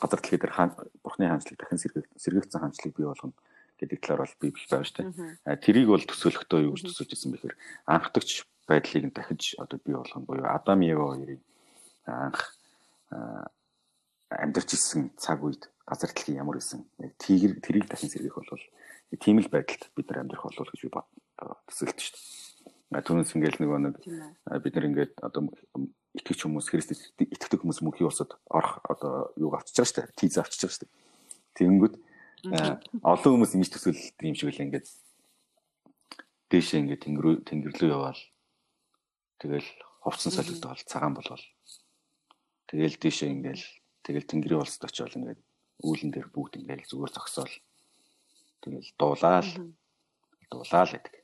газар дэлхий дээр хаан бурхны хаанчлыг дахин сэргэгцэн хаанчлыг бий болгоно гэдэг талаар бол библ байгаа шүү дээ. Тэрийг бол төсөөлөхдөө юу гэж төсөөлж ирсэн бэхээр анхдагч байдлыг нь дахиж одоо бий болгоно буюу Адам Ева хоёрыг анх амьдарч исэн цаг үед газар дэлхий ямар исэн яг тэрийг тэрийг дахин сэргийх болвол тийм л байдалд бид нар амьдрах болов гэж би төсөөлт шүү дээ. Түүнээс ингээл нөгөө нэг бид нар ингээд одоо итгэж хүмүүс Христэд итгэдэг хүмүүс мөнхийн улсад орох одоо юуг авчиж байгаа шүү дээ. Тийз авчиж байгаа шүү дээ. Тэгэнгүүт олон хүмүүс ингэж төсөөлдөг юм шиг л ингээд дээшээ ингээд тэнгэр тэнгэрлүү яваал тэгэл хувцсан солигдоод цагаан болвол тэгэл дээшээ ингээл тэгэл тэнгэрийн улсад очиод ингээд үүлэн дээр бүгд ингээл зүгээр зогсоол Тэгэл дуулаал. Дуулаал гэдэг.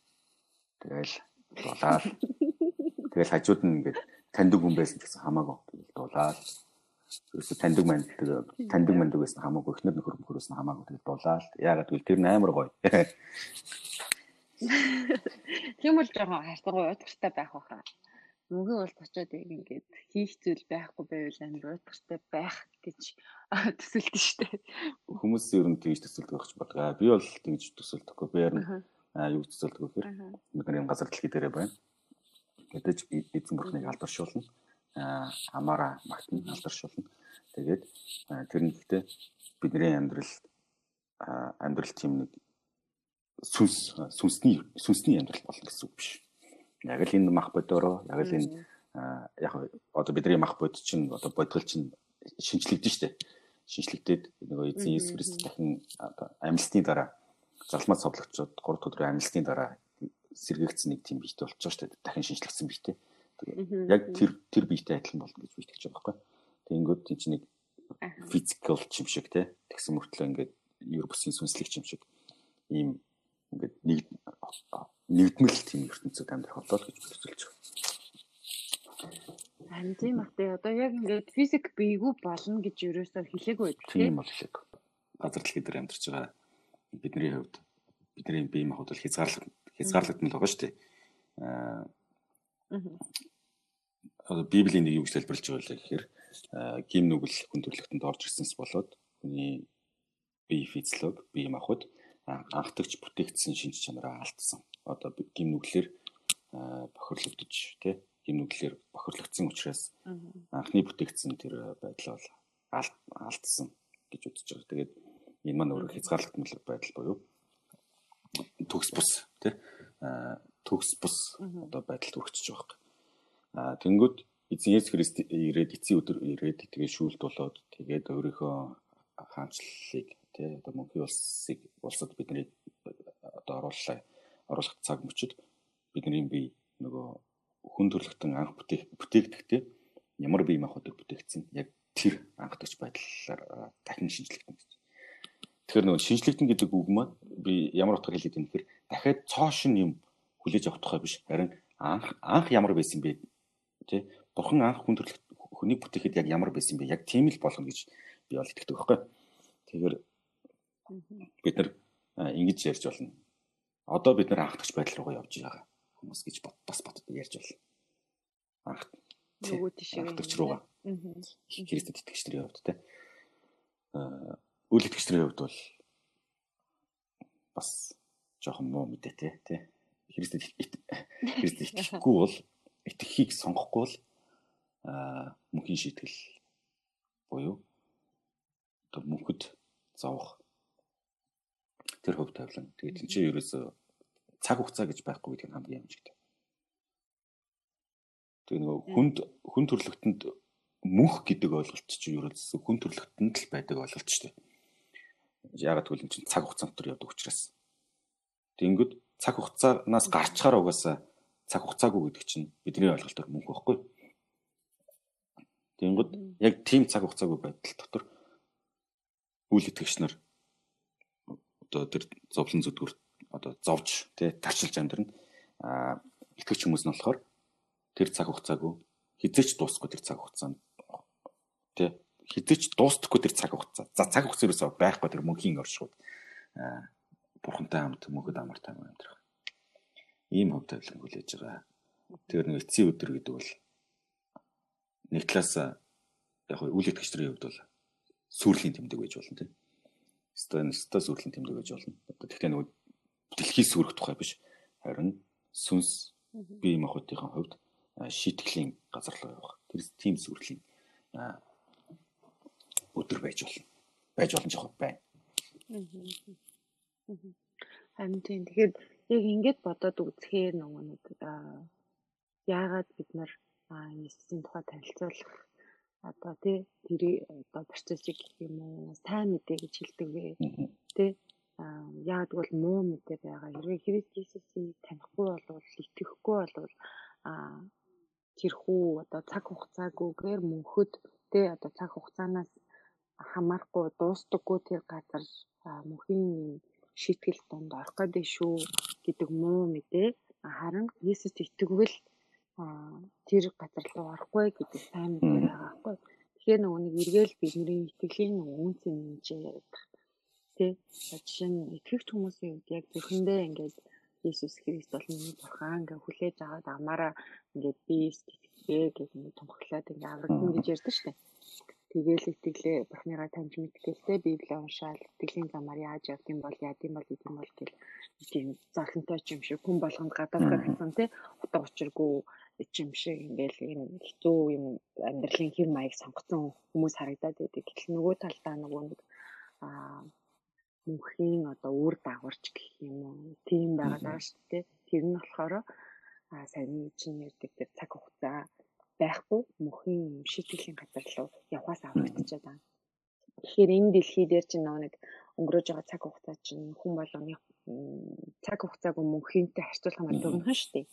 Тэгэл дуулаал. Тэгэл хажууд нь ингээд таньдаг хүн байсан гэсэн хамаагүй. Тэгэл дуулаал. Ерөөсө таньдаг манд таньдаг манд байсан хамаагүй. Эхнэр нөхөр мөхрөөс нь хамаагүй. Тэгэл дуулаал. Яагаад гэвэл тэр нь амар гоё. Тийм бол жоохон хайрцаггүй утгартай байх баха мөнгө бол очоод ингээд хийх зүйл байхгүй байвал амар уйтгартай байх гэж төсөлдөн штэ. Хүмүүс ер нь тэгж төсөлдөг гэж бодлоо. Би бол тэгж төсөлдөхгүй. Би харин юу төсөлдөг гэхээр бид нар юм газар дэлхий дээрээ байна. Гэтэж эзэн бурхныг алдаршуулна. Амаараа магтна алдаршуулна. Тэгээд тэр нь гэхдээ бидний амьдрал амьдрал тийм нэг сүнс сүнсний сүнсний амьдрал болно гэсэн үг биш яг л энэ мах бодороо яг л энэ яг одоо бидний мах бод чинь одоо бодгол чинь шинжлэгдэн штэ. Шинжлэгдээд нөгөө эзэн Иесус Христ дахин амьлсны дараа залмаа цовлогчод 3 өдрийн амьлсны дараа сэргэгдсэн нэг тийм биетэй болчихоо штэ. Дахин шинжлэгдсэн биетэй тэгээ яг тэр тэр биетэй адилхан болно гэж би итгэж байгаа байхгүй. Тэгэнгүүт тийм ч нэг физикал юм шиг те тэгсэн мөртлөө ингээд ер бусын сүнслэг юм шиг ийм ингээд нэг нэгдмэл тийм ертөнцид амьдрах болоо л гэж бодсолж байна. Харин тийм бах тий одоо яг ингээд физик бийгүй болно гэж ерөөсөө хэлээгүй байх тийм бол хэлээг. Газар дэлхий дээр амьдарч байгаа бидний хувьд бидний бие махбод бол хязгаарлалт хязгаарлагдсан л байгаа шүү дээ. Аа одоо библийн нэг юу гэж тайлбарлаж байгаа вэ гэхээр гим нүгэл хүн төрлөختөнд орж ирсэнс болоод хүний бие физиолог бие махбод анхдагч бүтээгдсэн шинж чанараа алдсан. Одоо гим нүглэр бохирлогдож тий гим нүглэр бохирлогдсон учраас анхны бүтээгдсэн тэр байдал бол алдсан гэж үзэж байгаа. Тэгээд энэ маань өөрөө хязгаарлагдмал байдал буюу төгс бус тий төгс бус одоо байдалд хүрчихэж байгаа юм. Аа тэнгүүд эзэн Есүс Христ ирээд эцсийн өдөр ирээд тэгээд шүүлт болоод тэгээд өөрийнхөө хаанчлалыг тий одоо мөнхийн улсыг улсад бидний одоо оруулаа оруулах цаг мөчид бидний бие нөгөө хүн төрлөختөн анх бүтээгдэхтэй ямар бие махбодыг бүтээгдсэн яг тэр анхдагч байдлаар дахин шинжлэхтэн гэж. Тэгэхээр нөгөө шинжлэхтэн гэдэг үг маань би ямар утгаар хэлээд юм хэрэг дахиад цоошин юм хүлээж авах тухай биш харин анх анх ямар байсан бэ тий бурхан анх хүн төрлөختөний бүтэхэд яг ямар байсан бэ яг тийм л болгоно гэж би бол итгэдэг байхгүй. Тэгэхээр бид нар ингэж ярьж болно. Одоо бид нар анхдагч байдал руугаа явж байгаа хүмүүс гэж бас бод ярьж болно. Анх нөгөө тишээ авторч руугаа. Христэд итгэгчдийн хувьд те. Үйл итгэгчдийн хувьд бол бас жоохон муу мэдээ те. Тэ. Христэд Христэд итгэхгүй бол итгэхийг сонгохгүй бол мөнхийн шийтгэл буюу одоо мөнхөд зовох тэр хөв тавилан. Тэгээд энэ чинь ерөөсөө цаг хугацаа гэж байхгүй гэдэг нь хамгийн амжилттай. Тэгээд нөгөө хүнд хүн төрлөختөнд мөнх гэдэг ойлголт чинь ерөөсөө хүн төрлөختөнд л байдаг ойлголт шүү дээ. Ягаад гэвэл энэ чинь цаг хугацаанд төр явдаг учраас. Тэнгүүд цаг хугацаанаас гарчхаар угаасаа цаг хугацаагүй гэдэг чинь бидний ойлголтоор мөнгө байхгүй. Тэнгод яг тийм цаг хугацаагүй байдал дотор үйл итгэгч нар одоо тэр зовлон зүдгүр одоо зовж тий тарчилж амьдрна. А итгэвч хүмүүс нь болохоор тэр цаг хугацаагүй хизээч дуусахгүй тэр цаг хугацаанд тий хизээч дуустахгүй тэр цаг хугацаа. За цаг хугацаа юусаа байхгүй тэр мөнхийн оршууд а бурхантай хамт мөнхөд амар тайван амьдрах. Ийм хөв тавилан хүлээж байгаа. Тэр нэг эцсийн өдөр гэдэг бол нэг талаас яг үйл итгэгчдийн хувьд бол сүрлийн тэмдэг байж болно тийм. Өстой сүрлийн тэмдэг байж болно. Одоо тэгтээ нөгөө дэлхий сүрэх тухай биш. Харин сүнс бие махбодын хувьд шийтгэлийн газар руу явах. Тэр тийм сүрлийн өдөр байж болно. Байж болно жоох байна. Харин тийм. Тэгэхээр яг ингэж бодоод үзэхээр нөгөө нэг яагаад бид нар Есүсийн тухай танилцуулах одоо тий тэрийг одоо процессыг гэх юм уу сайн мэдээ гэж хэлдэг вэ? Тий. Яг бол муу мэдээ байгаа. Хэрвээ Христ Иесусыг танихгүй болвол итгэхгүй болвол тэрхүү одоо цаг хугацаагүйгээр мөнхөд тий одоо цаг хугацаанаас хамаарахгүй дуустдаггүй тэр газар мөнхийн шийтгэл донд орох гэдэг шүү гэдэг муу мэдээ. Харин Иесуст итгэвэл тэр газар руу орохгүй гэдэг сайн мэдээ байгаа байхгүй. Тэгэхээр нөгөө нэг эргээл бидний итгэлийн үнц юм гэж яриад тий. Жишээ нь итгэвч хүмүүсийн үед яг зөвхөндөө ингээд Иесус Христ бол миний бурхан ингээ хүлээж аваад амаараа ингээд би итгэвчээ гэж ингээд томхлоод ингээ аврагдана гэж ярьдаг шүү дээ. Тэгээл итгэлээ бурхныгаа таньж мэдгэлтэй Библийг уншаал итгэлийн замаар яаж явд юм бол яад юм бол гэдэг юм бол гэл тийм зарлантай ч юм шиг хүн болгонд гадаадгаа гэсэн тий утга учиргүй юм шиг ингээл энэ хэцүү юм амьдралын хэм маяг сонгоцсон хүмүүс харагдаад байдаг. Гэтэл нөгөө талдаа нөгөө нэг аа мөнхийн одоо үр дагаварч гэх юм уу тийм байгаа шүү дээ. Тэр нь болохоор сайн чинь ярьдаг тэр цаг хугацаа байхгүй мөнхийн шийтгэлийн газар руу явхаас аврагдчихад байна. Тэгэхээр энэ дэлхий дээр чинь нэг өнгөрөөж байгаа цаг хугацаа чинь хүн болгоны цаг хугацаагүй мөнхийнтэй харьцуулах юм дөрмөн шүү дээ.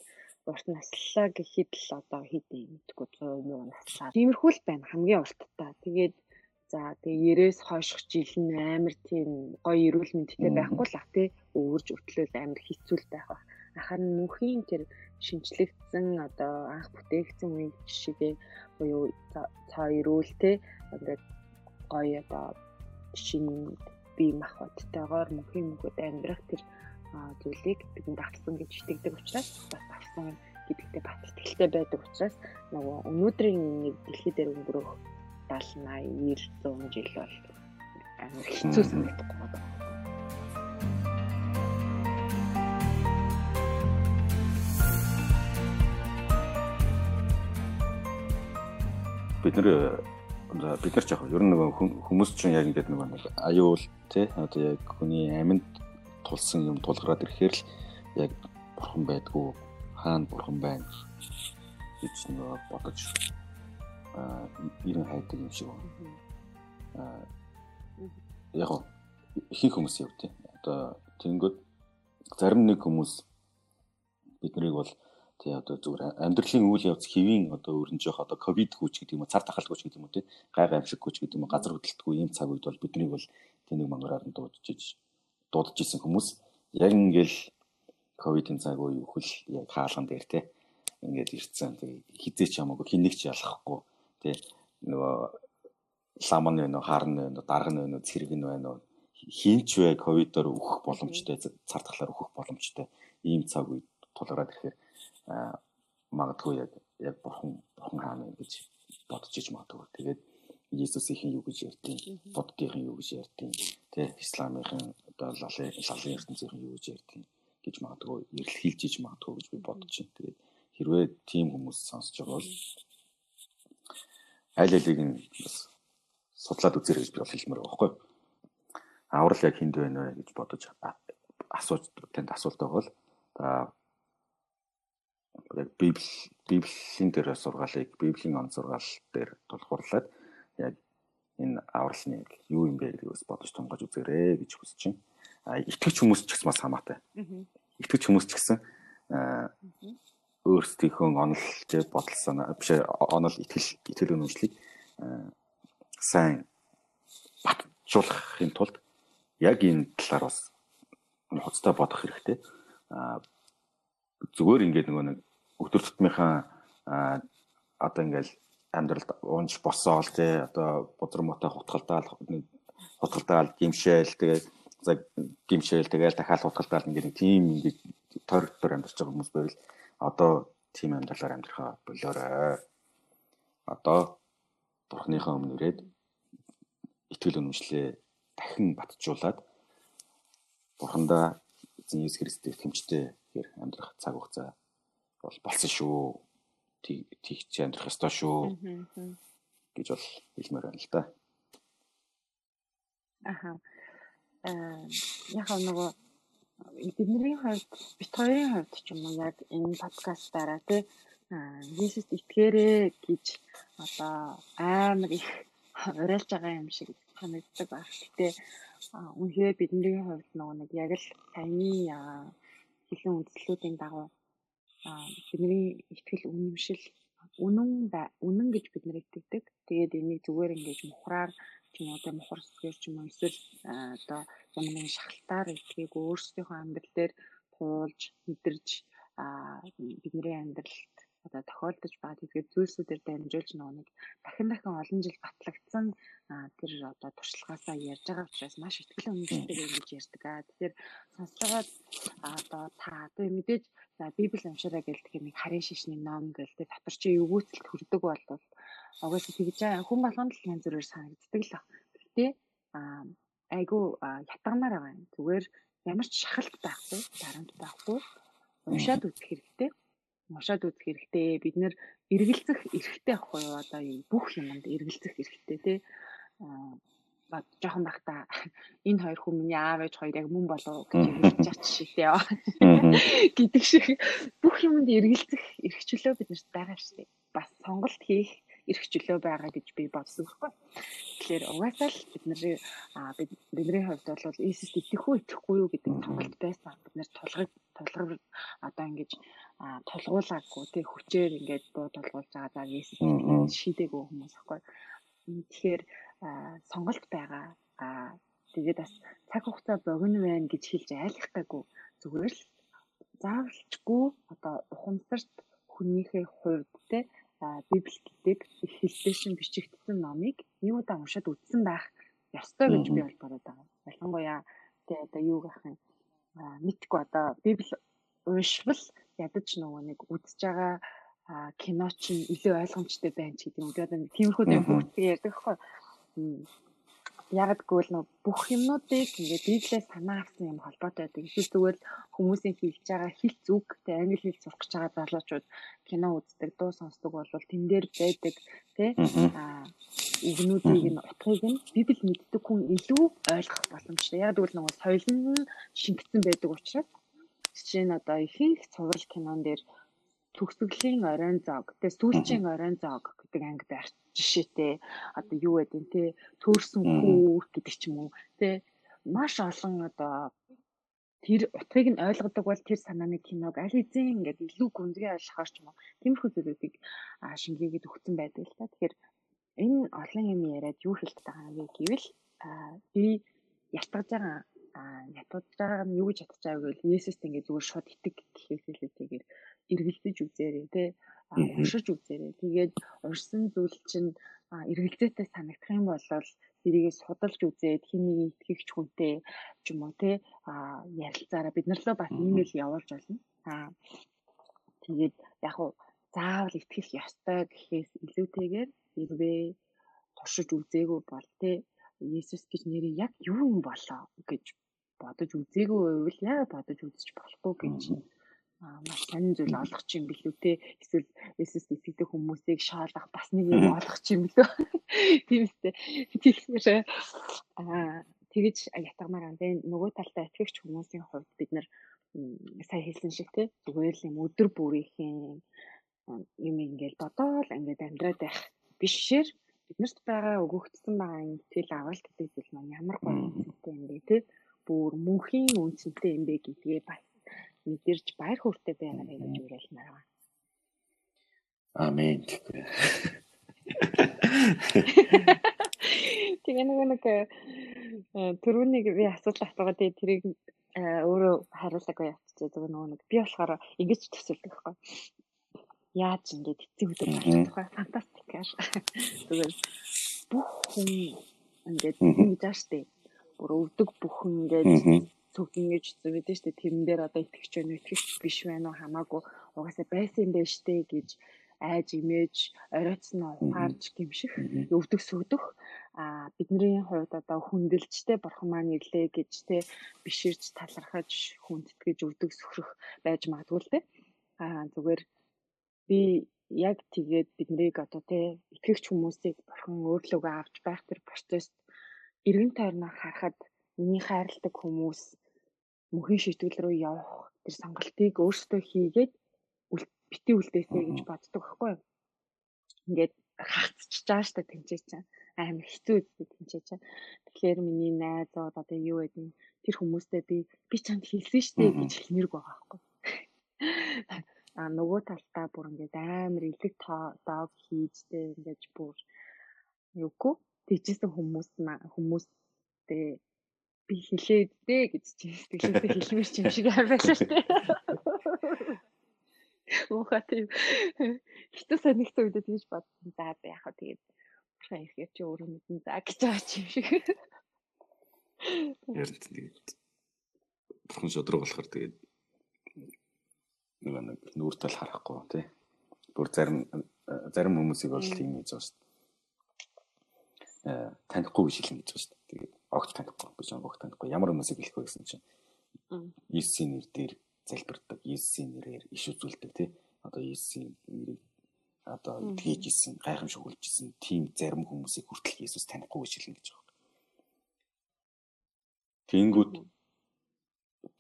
Урт наслаа гэхэд л одоо хэдийн мэдгүй 100 муу наслаа. Тиймэрхүү л байна хамгийн урттаа. Тэгээд за тэгээ 90-с хойших жил нь амар тийм гоё эрүүл мэндтэй байхгүй л ах тий өвөрж өтлөөл амар хэцүү байх ба. Ахаар нь мөнхийн тэр шинчлэгдсэн одоо анх бүтээгдсэн үеийн жишээ буюу цаа эрүүлтэй ингээд гоё одоо шинэ бие махбодтойгоор мөнхийн мөнхөд амьдрах тэр зүйлийг бидэнд авсан гэж итгэдэг учраас бас авсан гэдэгтээ бат итгэлтэй байдаг учраас нөгөө өнөөдрийн нэг дэлхий дээр өнгөрөх 70 80 90 100 жил бол амар хэцүү санагдахгүй байна. бид нар бид нар ч яг ер нь нөгөө хүмүүс чинь яг ингээд нөгөө аюул тий одоо яг хүний амьд тулсан юм тулгараад ирэхээр л яг бурхан байдгүй хаана бурхан байна гэж нөгөө бодож аа ирэн хайдаг юм шиг байна. Аа яг ихэнх хүмүүс яв тий одоо тэнгүүд зарим нэг хүмүүс биднийг бол тий одоо зүгээр амьдралын үйл явц хэвийн одоо өрнж явах одоо ковид хүч гэдэг юм уу цар тахал хүч гэдэг юм уу тий гайг амьсаг хүч гэдэг юм уу газар хөдлөлтгүй ийм цаг үед бол биднийг бол тэнийг мангаараар нь дуудаж иж дуудаж исэн хүмүүс яг ингээл ковидын цаг үе хөл яг хаалган дээр тий ингээд ирцэн тий хизээч хамаагүй хинэг ч ялахгүй тий нөгөө ламан вэ нөө харн вэ нөө дарга вэ нөө цэрэг нь нөө хинч вэ ковидоор өөх боломжтой цар тахлаар өөх боломжтой ийм цаг үед тулгараад ирэхээр магадгүй яг яг бурхан бурхан хаана юм гэж бодож иж магадгүй. Тэгээд Иесусийн юу гэж ярьтیں۔ Буддийн юу гэж ярьтیں۔ Тэ исламын одоо лалын лалын ертөнцийн юу гэж ярьтیں гэж магадгүй эрэлхийлж иж магадгүй гэж би бодож байна. Тэгээд хэрвээ тийм хүмүүс сонсож байгаа бол аль алиг нь бас судлаад үзэрэй гэж би бол хэлмээр байгаа байхгүй юу? Аврал яг хинд байна вэ гэж бодож асууж танд асуулт байгаа бол яг библ библийн дээр сургаалыг библийн он сургаал дээр тулгуурлаад яг энэ авралны юу юм бэ гэдгээс бодож тунгаж үзээрэй гэж хүсэж байна. А итгэж хүмүүс ч гэсэн бас хамаатай. Итгэж хүмүүс ч гэсэн өөрсдийнхөө онол гэж бодолсон биш онол итгэл итгэл үнэмшлийг сайн батжуулахын тулд яг энэ талаар бас хоцтой бодох хэрэгтэй. А зүгээр ингээд нөгөө нэг өдөр тутмынхаа одоо ингээл амьдралд унж босоол те одоо бузар мотой хутгалдаал хутгалдаал гимшээл тэгээд за гимшээл тэгээд дахиад хутгалдаал ингээд нэг тийм ингээд тойр тойр амьдарч байгаа хүмүүс байвал одоо тийм амьдралаар амьдрахаа болоорой. Одоо бурхныхаа өмнө ирээд итгэл үнэмшлээ дахин батжуулаад бурхандаа эзэн Иесус Христос итгэмжтэй хэр амьдрах цаг хугацаа бол болсон шүү. Тэгч амьдрах ёстой шүү гэж бол хэлмээр байна л да. Аха. Аа яг нөгөө бидний хувьд бит хоёрын хувьд ч юм уу яг энэ подкастаараа тий Иесуст итгээрэй гэж одоо амар их уриалж байгаа юм шиг санагддаг баг. Гэтэ үнэхээр бидний хувьд нөгөө нэг яг л саяны хэлэн үндслүүдийн дагуу бидний ихтгэл үнэмшил үнэн үнэн гэж бид нэр итгэдэг. Тэгээд энийг зүгээр ингэж мухраар ч юм уу тэ мухар сэтгэл ч юм уу эсвэл одоо ямар нэгэн шахалтаар итгийг өөрсдийнхөө амьдрал дээр туулж мэдэрж бидний амьдралд одоо тохиолдож байгаа тэгээд зүйлсүүдээр дамжуулж нөгөө нэг дахин дахин олон жил батлагдсан тэр одоо туршлагаасаа ярьж байгаа учраас маш ихтгэл үнэмшилтэйгээр ингэж ярьдаг. Тэгэхээр байгаа одоо та одоо мэдээж за библи уншаарай гэлдэг юм харин шишний ном гэл тэр дотор чи эвгүүцэлд хүрдэг бол угаасаа тэгж хүн болгонд л янз бүрээр санагддаг л. Гэтэ айгу ятгамаар байгаа юм. Зүгээр ямар ч шахалт байхгүй, дарамт байхгүй уншаад үзэх хэрэгтэй уншаад үзэх хэрэгтэй. Бид нэр эргэлзэх эрхтэй ахгүй юу? Одоо юм бүх юмд эргэлзэх эрхтэй тий. Аа жоохон бахта энэ хоёр хүн миний аав ээж хоёр яг мөн болов гэж хэлж ач шигтэй яа гэдэг шиг бүх юмд эргэлзэх эрхчлөө биднэрт байгаа шүү дээ. Бас сонголт хийх эрх чөлөө байгаа гэж би бодсон байхгүй. Тэгэхээр угаасаа л бид нэр бидний хувьд бол Иесуст итгэх үү итгэхгүй юу гэдэг сонголт байсан. Бид нэр тулгыг тулгар одоо ингэж тулгуулаагүй тий хүчээр ингээд буу толгуулж байгаа за Иесус шийдээгүй хүмүүс байхгүй. Тэгэхээр сонголт байгаа. Аа тэгээд бас цаг хугацаа богино байна гэж хэлж айлхтаагүй зүгээр л заавалчгүй одоо ухамсарт хүнийхээ хувьд те Библи гэдэг их хэлтэйшин бичигдсэн номыг нэг удаа уншаад үзсэн байх ёстой гэж би бол бодод байгаа. Ялангуяа тэ одоо юу гэх юм мэдгүй одоо Библи уншвал ядаж нөгөө нэг үзэж байгаа кино чинь илүү ойлгомжтой байна ч гэдэг юм. Одоо тиймэрхүү дээр бүгдийг ярьдаг хгүй яг гэвэл нөө бүх юмнуудыг ингээд библиэс санаа авсан юм холбоотой байдаг. Эсвэл зүгээр хүмүүсийн хэлж байгаа хэлц үг тэ англи хэл сурах гэж байгаа залуучууд кино үздэг, дуу сонсдог бол тэн дээр байдаг тэ аа игнүүдийг нь утгыг нь библи мэддэг хүн илүү ойлгох боломжтой. Яг гэвэл нөгөө соёл нь шингэсэн байдаг учраас жишээ нь одоо ихэнх цуврал кинон дээр төгсгөлийн оройн зог тэгээ сүүлчийн оройн зог гэдэг анги барьж жишээтэй одоо юу гэдэг те төөрсөн хүүр гэдэг ч юм уу те маш олон одоо тэр утгыг нь ойлгодог бол тэр санааны киног аль хэзээ ингээд илүү гүнзгий ойлгохоор ч юм уу тиймэрхүү зүйлүүдийг шингээгээд өгсөн байдаг л та. Тэгэхээр энэ олон юм яриад юу хэлдэг байгаа юм гэвэл би ятгаж байгаа ятгаж байгаа нь юу гэж ятгаж байгааг гэвэл Есүст ингээд зүгээр шууд итэг гэхээс илүүтэйгээр эргэлдэж үзээрэй те уншиж үзээрэй. Тэгээд урьсан зүйл чинь эргэлзээтэй санагдах юм бол тэрийгээ судалж үзээд хиний итгэгч хүнтэй ч юм уу те ярилцаараа бид нар лөө бас имэйл явуулж болно. Аа тэгээд яг уу заавал итгэх ёстой гэхээс илүүтэйгээр хэрвээ туршиж үзээгүй бол тий Есүс гэж нэрийг яг юу юм болоо гэж бодож үзээгүй байвал яа бодож үзэж болохгүй гэж маш сонир зүйл олгох юм билүү те. Эсвэл Есүс итгэдэг хүмүүсийг шоолох бас нэг юм олгох юм билүү. Тийм үстэй. Тэгэхээр аа тэгэж ятгамаар ам бэ нөгөө талдаа итгэгч хүмүүсийн хувьд бид нар сая хэлсэн шиг те. Зүгээр л юм өдөр бүрийнхэн юм ингээл бодоол ингээд амьдраад байх бишээр биднэрт байгаа өгөгдсөн байгаа итгэл авалт гэдэг зүйл маань ямар гоё үнцэнтэй юм бэ те. Бүр мөнхийн үнцэнтэй юм бэ гэдгээ бас мэдэрч баяр хөөртэй байгаарай гэж уриалмаар байна. Амен. Тэгээ нэг нэг түрүүнийг би асуулт асуугаад тэрийг өөрөө хариулаагүй явчихжээ. Зүгээр нөгөө нэг би болохоор ингэж төсөлдөг байхгүй яаж ингэж эцэг өдөр гарах тухай фантастикаар зүгээр бүх хүн ингээд ингэж ааш тээ бүр өвдөг бүх хүн ингээд цөөхөн гэж зүвэдэж штэ тэрэн дээр одоо итгэж байна итгэж биш байна уу? Хамаагүй угаасаа байсан юм байна штэ гэж айж имэж оройтсон ухаарж гимших өвдөх сүгдөх а бидний хувьд одоо хүндэлжтэй бурхан маань ирлээ гэж те биширж талархаж хүндэтгэж өвдөх сөхрөх байж магадгүй л те а зүгээр би яг тэгээд биднийг одоо тий итгэгч хүмүүсийг бурхан өөрлөгөө авч байх тэр процесс эргэн тойрноо харахад миний хайрладаг хүмүүс мөнхийн шийтгэл рүү явах тэр сонголтыг өөрсдөө хийгээд бити үлдээсэй гэж боддог байхгүй юу. Ингээд хаагцчихж байгаа штэ тэнцээ чинь амар хэцүү үстэй тэнцээ чинь. Тэгэхээр миний найзууд одоо юу гэдэг тэр хүмүүстэй би би чамд хэлсэн штэ гэж хэлмэрг байгаа байхгүй а нөгөө талдаа бүр ингээд амар элэг дог хийжтэй ингээд бүр юугүй тийжсэн хүмүүс хүмүүстэй би хэлээд дээ гэж чи сэтгэлээсээ хэлмэр ч юм шиг байрлаа шүү дээ. Уухаа тийм хитэ санагцсан үедээ тэгж бодсон. За яхаа тэгээд бурхан ихээр чи өөрөө мэдэн за гэж байгаа ч юм шиг. Ярд тэгээд бурхан шодрог болохоор тэгээд нэг нэг нүүртэл харахгүй тий. Бүр зарим зарим хүмүүсийг бол тийм хийж байгаа шүү дээ. Э танихгүй гэж хэлнэ гэж байгаа шүү дээ. Тэгээд огт танихгүй гэж огт танихгүй ямар хүмүүсийг хэлэх вэ гэсэн чинь Иесийн нэр дээр залбирдаг, Иесийн нэрээр иш үзүүлдэг тий. Одоо Иесийн нэрийг одоо тгийж исэн, гайхамшиг үлж исэн тийм зарим хүмүүсийг хүртэл Иесус танихгүй гэж хэлнэ гэж байгаа. Тэнгүүд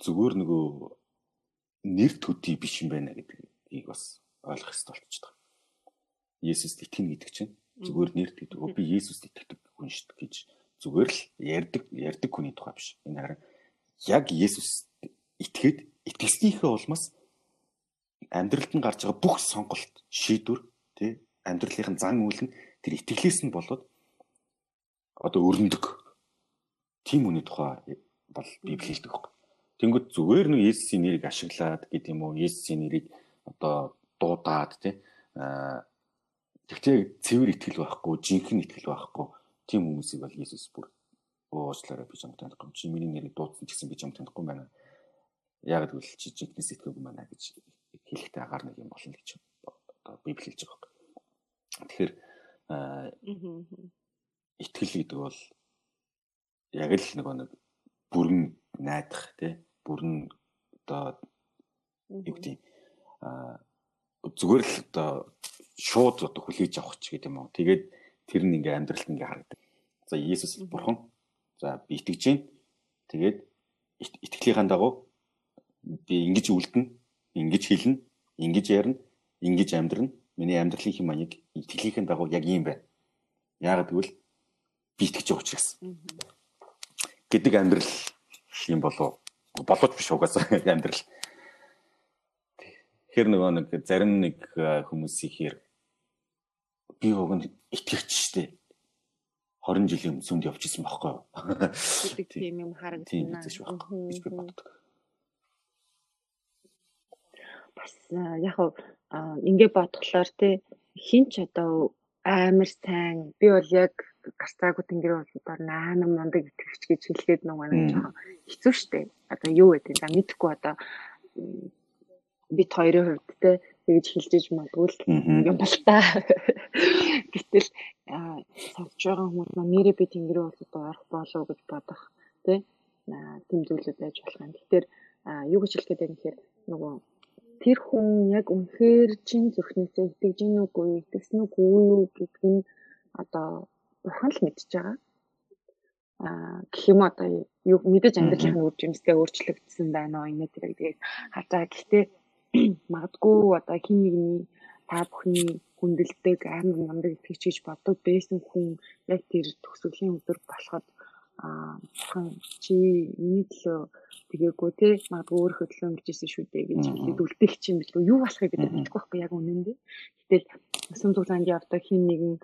зүгээр нөгөө нэр төдий биш юм байна гэдгийг бас ойлгох хэрэгтэй болчиход байгаа. Есүст итгэнэ гэдэг чинь зүгээр нэр төдий. Би Есүст итгэдэг хүн шүү дээ гэж зүгээр л ярьдаг ярьдаг хүний тухай биш. Энэ харин яг Есүс итгээд итгэлснийхээ улмаас амьдралд нь гарч байгаа бүх сонголт, шийдвэр тий амьдралын зан үйл нь тэр итгэлээс нь болоод одоо өрнөдөг. Тим хүний тухай бол Библи хэлдэг байхгүй. Тэнгүүд зүгээр нэг Есүсийн нэрийг ашиглаад гэдэг юм уу? Есүсийн нэрийг одоо дуудаад тий. Тэгтээ цэвэр итгэл байхгүй, жинхэнэ итгэл байхгүй. Тийм хүмүүсийг бол Есүс бүр уучлаарай би чамд танихгүй. Чи миний нэрийг дуудсан гэсэн би чамд танихгүй байна. Яг л чи жинхнээс итгэхгүй байна гэж хэлэхдээ агаар нэг юм болно гэж одоо Библи хэлж байгаа юм. Тэгэхээр итгэл гэдэг бол яг л нэг нэг бүрэн найдах тий бүрэн одоо юу гэдэг а зүгээр л одоо шууд одоо хүлээж авах ч гэдэг юм уу. Тэгээд тэр нь ингээ амьдралд ингээ харагдав. За Иесус бурхан. За би итгэж байна. Тэгээд итгэлийнхаа дагуу би ингэж үлдэнэ, ингэж хэлнэ, ингэж ярина, ингэж амьдрна. Миний амьдралын хэм маяг итгэлийнхаа дагуу яг ийм байна. Яагаад гэвэл би итгэж байгаа учраас. гэдэг амьдрал юм болов болооч биш угаасаа амьдрал. Тэгэхээр нөгөө нэг зарим нэг хүмүүсийн хэр би уг нь итгэвч штэ 20 жилийн өмнө сүмд явж исэн байхгүй юу? Тийм юм харагдана. Тийм гэж байхгүй гэж би боддог. Бас яг ингээ бодглохлоор те хинч одоо амар сайн би бол яг гарцаагүй тэнгэрийн улсуудаар 8 мундаг итгэвч гэж хэлгээд нэг жоохон хэцүү шттэ. Одоо юу гэдэг за мэдхгүй одоо бит хоёрын хувьд те тэгж хэлжиж магадгүй юм бол та. Гэтэл сонсож байгаа хүмүүс маань нэрээ би тэнгэрийн улсад орох болов гэж бодох тий тийм зүйлүүд байж болох юм. Тэгэхээр юу гэж хэлэх гээд байна гэхээр нөгөө тэр хүн яг үнэхээр чин зүрхнээсээ итгэж гин үгүй итгэсэн үгүй юу гэдг нь одоо бурхан л мэдж байгаа. Аа гэх юм одоо юу мэдээж амьдралын үр жимстэй өөрчлөгдсөн байна уу энэ тэрэг тэгээд хатаа гэхдээ магадгүй одоо хин нэгний та бүхний хүндэлдэг амар намдаг итгэж гэж боддог байсан хүн яг тэр төгсгөлийн өдөр болоход аа чи миний төлөө тэгээгүй те магадгүй өөр хөдлөө ингэжсэн шүү дээ гэж хэлээд үлдэх чинь билүү юу болохыг бид мэдэхгүй байхгүй яг үнэндээ. Гэтэл өсөн зузаанд явдаг хин нэгэн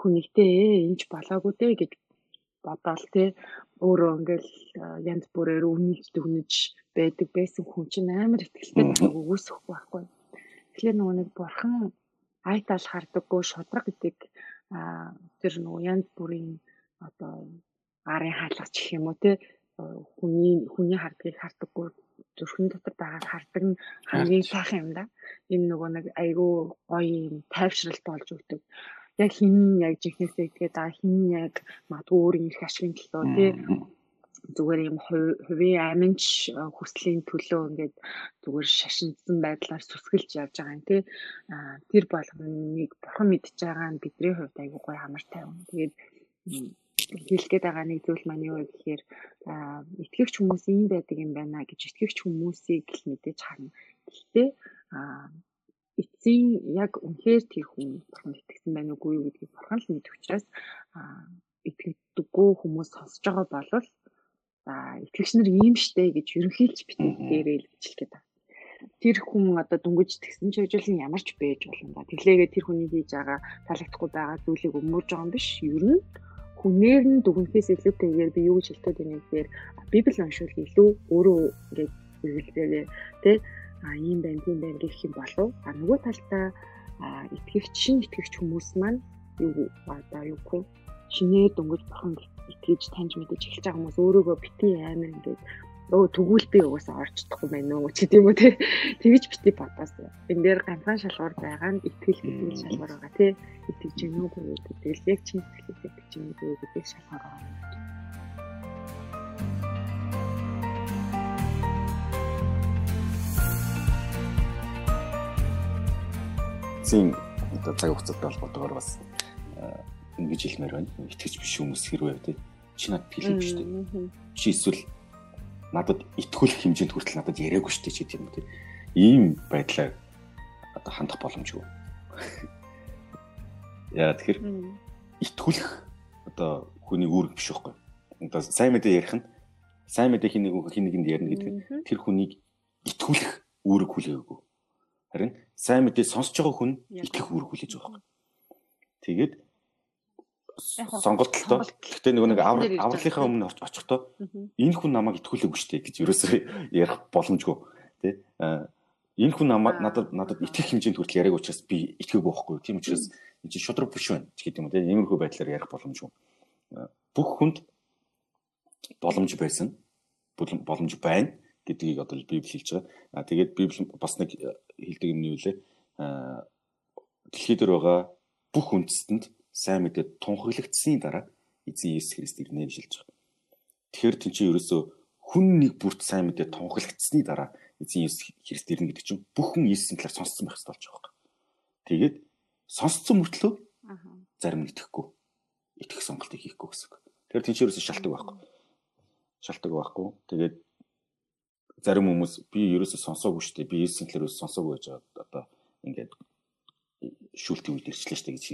хүнийгтэй энэ ч болоогүй те гэж бодоол те. Өөрөө ингээл янз бүрээр үнэлж дүгнэж байдаг байсан хүн чинь амар ихтэй байгааг үүсэхгүй байхгүй. Тэгэхээр нөгөө нэг бурхан айтал хардаггүй шудраг гэдэг тэр нөгөө янз бүрийн одоо арын хаалгач гэх юм уу те хүний хүний хардгийг хардаггүй зүрхэн дотор байгааг хардаг нь хамгийн сайхан юм да. Энэ нөгөө нэг айгүй гоё юм тайвшралт болж өгдөг. Яг хин яг жихнээсээ итгээд байгаа хин яг магадгүй өөрийн эрх ашигын төлөө тий зүгээр юм хувийн аминч хүслийн төлөө ингээд зүгээр шашинсан байдлаар сүсгэлж явж байгаа юм тий тэр болгоныг бурхан мэдж байгаа нь бидний хувьд айгүй гоё хамар тайван тэгээд хэлэх гээд байгаа нэг зүйл маань юу вэ гэхээр итгэгч хүмүүс ийм байдаг юм байна гэж итгэгч хүмүүсийг л мэдээж харна. Гэхдээ эцсийн яг үнэхээр тэр хүн бурхан итгэсэн байна уугүй юу гэдгийг бурхан л мэдэх учраас итгэдэггүй хүмүүс сонсож байгаа болвол за итгэгч нар ийм штэ гэж ерөнхийлж битээ дээрээ л бичлэх гээд байна. Тэр хүн одоо дүнгиж тэгсэн ч ажил нь ямар ч байж болно да. Тэглээгээ тэр хүний хийж байгаа таалагдахгүй байгаа зүйлийг өмөрж байгаа юм биш. Ер нь хүнээр нь дүгнэхээс илүүтэйгээр би юу гэж хэлдэг вэ гэхээр библи уншвал илүү өөрөө ингээд хэрэглээрээ тий а ийм байна тийм байна гэх юм болов а нөгөө талдаа итгэгч шин итгэгч хүмүүс маань юу одоо юу гэх шинээр дөнгөж бурхан итгэж таньж мэдэж эхэлж байгаа хүмүүс өөрөөгөө бити амар ингээд өө тэгвэл би угаасаа орж чадахгүй байна уу? ч гэдэм үү те тэгж бити бодоос. Энэ дээр ганцхан шалгуур байгаа нь итгэл гэдэг шалгуур байгаа те итгэж гэнэ үгүй гэдэг л яг чинь итгэл итгэж гэнэ үгүй гэдэг шалгуур байгаа. Зин одоо цаг хугацаатай холбоотойгоор бас ингэж хэлмээр байна. Итгэж биш хүмүүс хэрвээ тий чи надад хэлэх биш тий. Чи эсвэл надад итгүүлэх хэмжээнд хүртэл надад яриаггүй шүү дээ чи тийм үү. Ийм байдлаар одоо хандах боломжгүй. Яа тэгэхээр итгүүлэх одоо хүний үүрэг биш байхгүй. Одоо сайн мэдээ ярих нь сайн мэдээ хин нэг хин нэгэнд ярина гэдэг тэр хүнийг итгүүлэх үүрэг хүлээгээгүй. Харин сайн мэдээ сонсож байгаа хүн итгэх үүрэг хүлээж байгаа байхгүй. Тэгээд сонголтолтой. Гэхдээ нөгөө нэг авралынхаа өмнө очихдоо энэ хүн намайг итгүүлээгүй шүү дээ гэж ерөөсөө ярих боломжгүй тий. Энэ хүн намайг надад надад итгэх хэмжээнд хүртэл яриаг учраас би итгээгүй байхгүй. Тийм учраас энэ чинь шудраг биш байна гэдэг юм тий. Иймэрхүү байдлаар ярих боломжгүй. Бүх хүнд боломж байсан. боломж байна гэдгийг одоо Библи хэлж байгаа. А тэгээд Библи бас нэг хэлдэг юм нь юу лээ? А дэлхий дээр байгаа бүх үндэстэнд сайн мэдээ тунхаглагдсны дараа эзэн Есүс Христ ирнэ гэж хэлж байгаа. Тэгэхээр тийм чи ерөөсөө хүн нэг бүрт сайн мэдээ тунхаглагдсны дараа эзэн Есүс Христ ирнэ гэдэг чинь бүхэн Есүсийн талаар сонссон байх хэрэгтэй болж байгаа юм. Тэгээд сонсцсон мөртлөө зарим итгэхгүй итгэх сонголтыг хийхгүй гэсэн. Тэгэхээр тийм чи ерөөсөө шалтгаан байхгүй. Шалтгаан байхгүй. Тэгээд зарим хүмүүс би ерөөсөө сонсоогүй шүү дээ. Би Есүсийн талаар ерөөсөө сонсоогүй гэж одоо ингээд шүүлтийн үед ирчлээ штэ гэж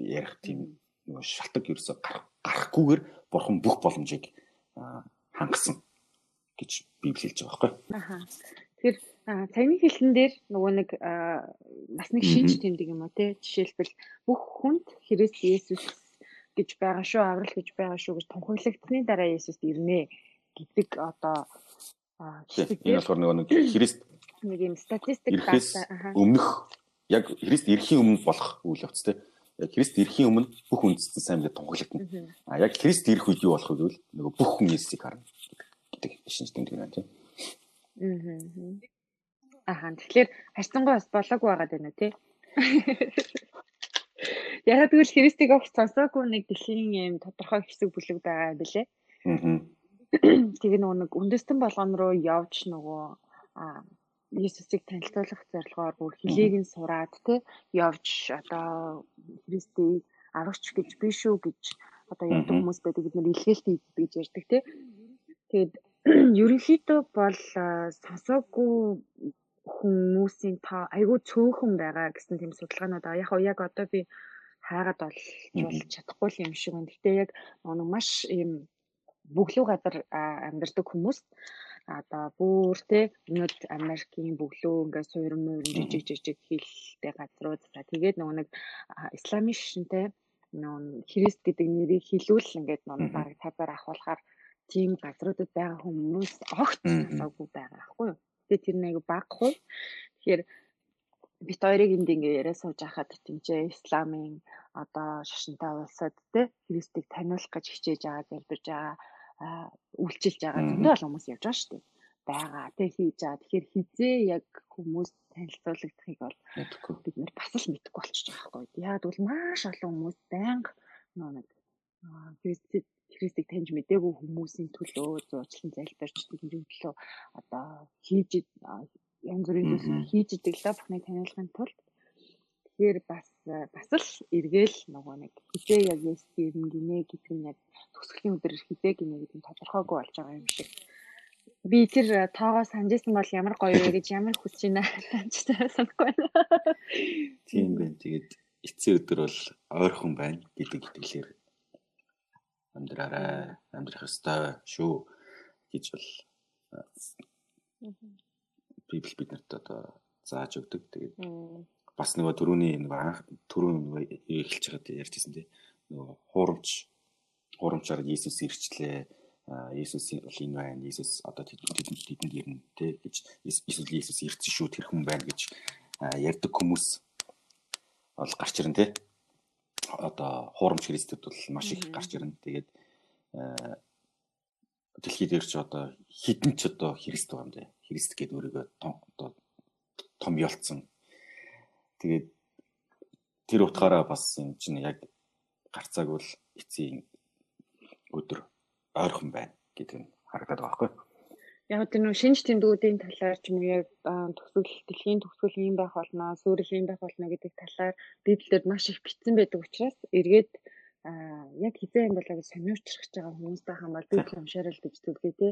ярих тийм нөгөө шалтгаан ерөөсө гарахгүйгээр бурхан бүх боломжийг хангасан гэж библи хэлж байгаа байхгүй. Аха. Тэгэхээр цагны хэлэн дээр нөгөө нэг бас нэг шинж тэмдэг юм а тий. Жишээлбэл бүх хүнд Христ Есүс гэж байгаа шүү, аврал гэж байгаа шүү гэж тунхаглагдсны дараа Есүс ирнэ гэдэг одоо хэсэг энэ болохоор нөгөө нэг Христ нэг юм статистик дата өмнөх яг Христ ирэхийн өмнө болох үйл явц те. Яг Христ ирэхийн өмнө бүх үндэстэн сайн мэдээ тунхаглагдана. А яг Христ ирэх үед юу болох вэ гэвэл нөгөө бүх хүн Есүсийг харна гэдэг шинж тэмдэг байна тийм. Аха тэгэхээр харьцангуй бас болоогүй байгаад байна тий. Ягаад гэвэл Христийг огт сонсоогүй нэг дэлхийн юм тодорхой хэсэг бүлэг байгаа юм билэ. Аа. Тэгээ нөгөө нэг үндэстэн болгон руу явж нөгөө аа Иесусыг танилцуулах зорилгоор бүр хилээг нь сураад те явж одоо Христийг аврагч гэж биш үү гэж одоо яддаг хүмүүс байдаг. Бид нар илгээлт гэж ярьдаг те. Тэгээд ерөнхийдөө бол сонсоогүй хүмүүсийн тоо айгүй цөөхөн байгаа гэсэн тийм судалгаанууд. Аа яг яг одоо би хаагаад болж чадахгүй юм шиг байна. Гэтэ яг нэг маш ийм бүглүү газар амьдардаг хүмүүс одоо бүр те өнөд Америкийн бүглөө ингээд суурин муур жижиг жижиг хилтэй газрууд за тэгээд нөгөө нэг исламын шишинтэй нөгөө Христ гэдэг нэрийг хэлүүл ингээд нөгөө баг таваар ахуулахаар тийм газруудад байгаа хүмүүс огт асаагүй байгаа аахгүй юу. Тэгээ тэр нэг багхгүй. Тэгэхээр бит хоёрыг энд ингээ яриа сууж байхад тэмцээ исламын одоо шашинтай улсад те Христийг таниулах гэж хичээж байгаа залбирж байгаа үйлчилж байгаа зөндөө олон хүмүүс явж байгаа шүү дээ. Байгаа те хийж байгаа. Тэгэхээр хизээ яг хүмүүс танилцуулагдахыг бол бид нэр бас л мэдэхгүй болчихж байгаа байхгүй. Яг бол маш олон хүмүүс байнга нэг Христийг Христийг таньж мдээгүй хүмүүсийн төлөө зуучлан залбирч тэдний төлөө одоо хийж янз бүрийн зүйлс хийж идэг л бахныг таниулахын тулд тэгэхээр бас бас л эргээл нөгөө нэг хизээ яг ястив гинэ гэдэг нь яг төгсгөлийн өдөр хизээ гинэ гэдэг нь тодорхойгүй болж байгаа юм шиг би тэр тоогоо санджсэн бол ямар гоё вэ гэж ямар хүсэж байна санджтай санахгүй байна. Тийм байна. Тэгээд эцсийн өдөр бол ойрхон байна гэдэг итгэлээр амьдраарай амьдрах ёстой шүү гэж бол библи биднэрт одоо зааж өгдөг. Тэгээд бас нөгөө түрүүний нөгөө анх түрүүн нөгөө эхэлж байгаад ярьжсэн тий. Нөгөө хуурамч хуурамчаар Иесус ирчлээ. Иесус энэ байна. Иесус одоо тэдэнд тэдэнд ирнэ тий гэж Иесус Иесус ирсэн шүү тэр хүн байна гэж ярьдаг хүмүүс бол гарч ирнэ тий одоо хуурамч христэд бол маш их гарч ирнэ. Тэгээд дэлхий дээр ч одоо хідэн ч одоо христ байгаа юм даа. Христ гэдэг өөрийгөө одоо том ялцсан. Тэгээд тэр утгаараа бас юм чинь яг гарцааг бол эцсийн өдөр ойрхон байна гэдэг нь харагдаад байгаа байхгүй. Яг тэр нөө шинж тэмдгүүдийн талаар ч юм уу яг төгсгөл дэлхийн төгсгөл юм байх болно, суурил юм байх болно гэдэг талаар библиэд маш их бичсэн байдаг учраас эргээд яг хизээ юм болоо гэж сониучрах байгаа хүмүүстэй хамбал библи уншаарай л гэж төлгөө те.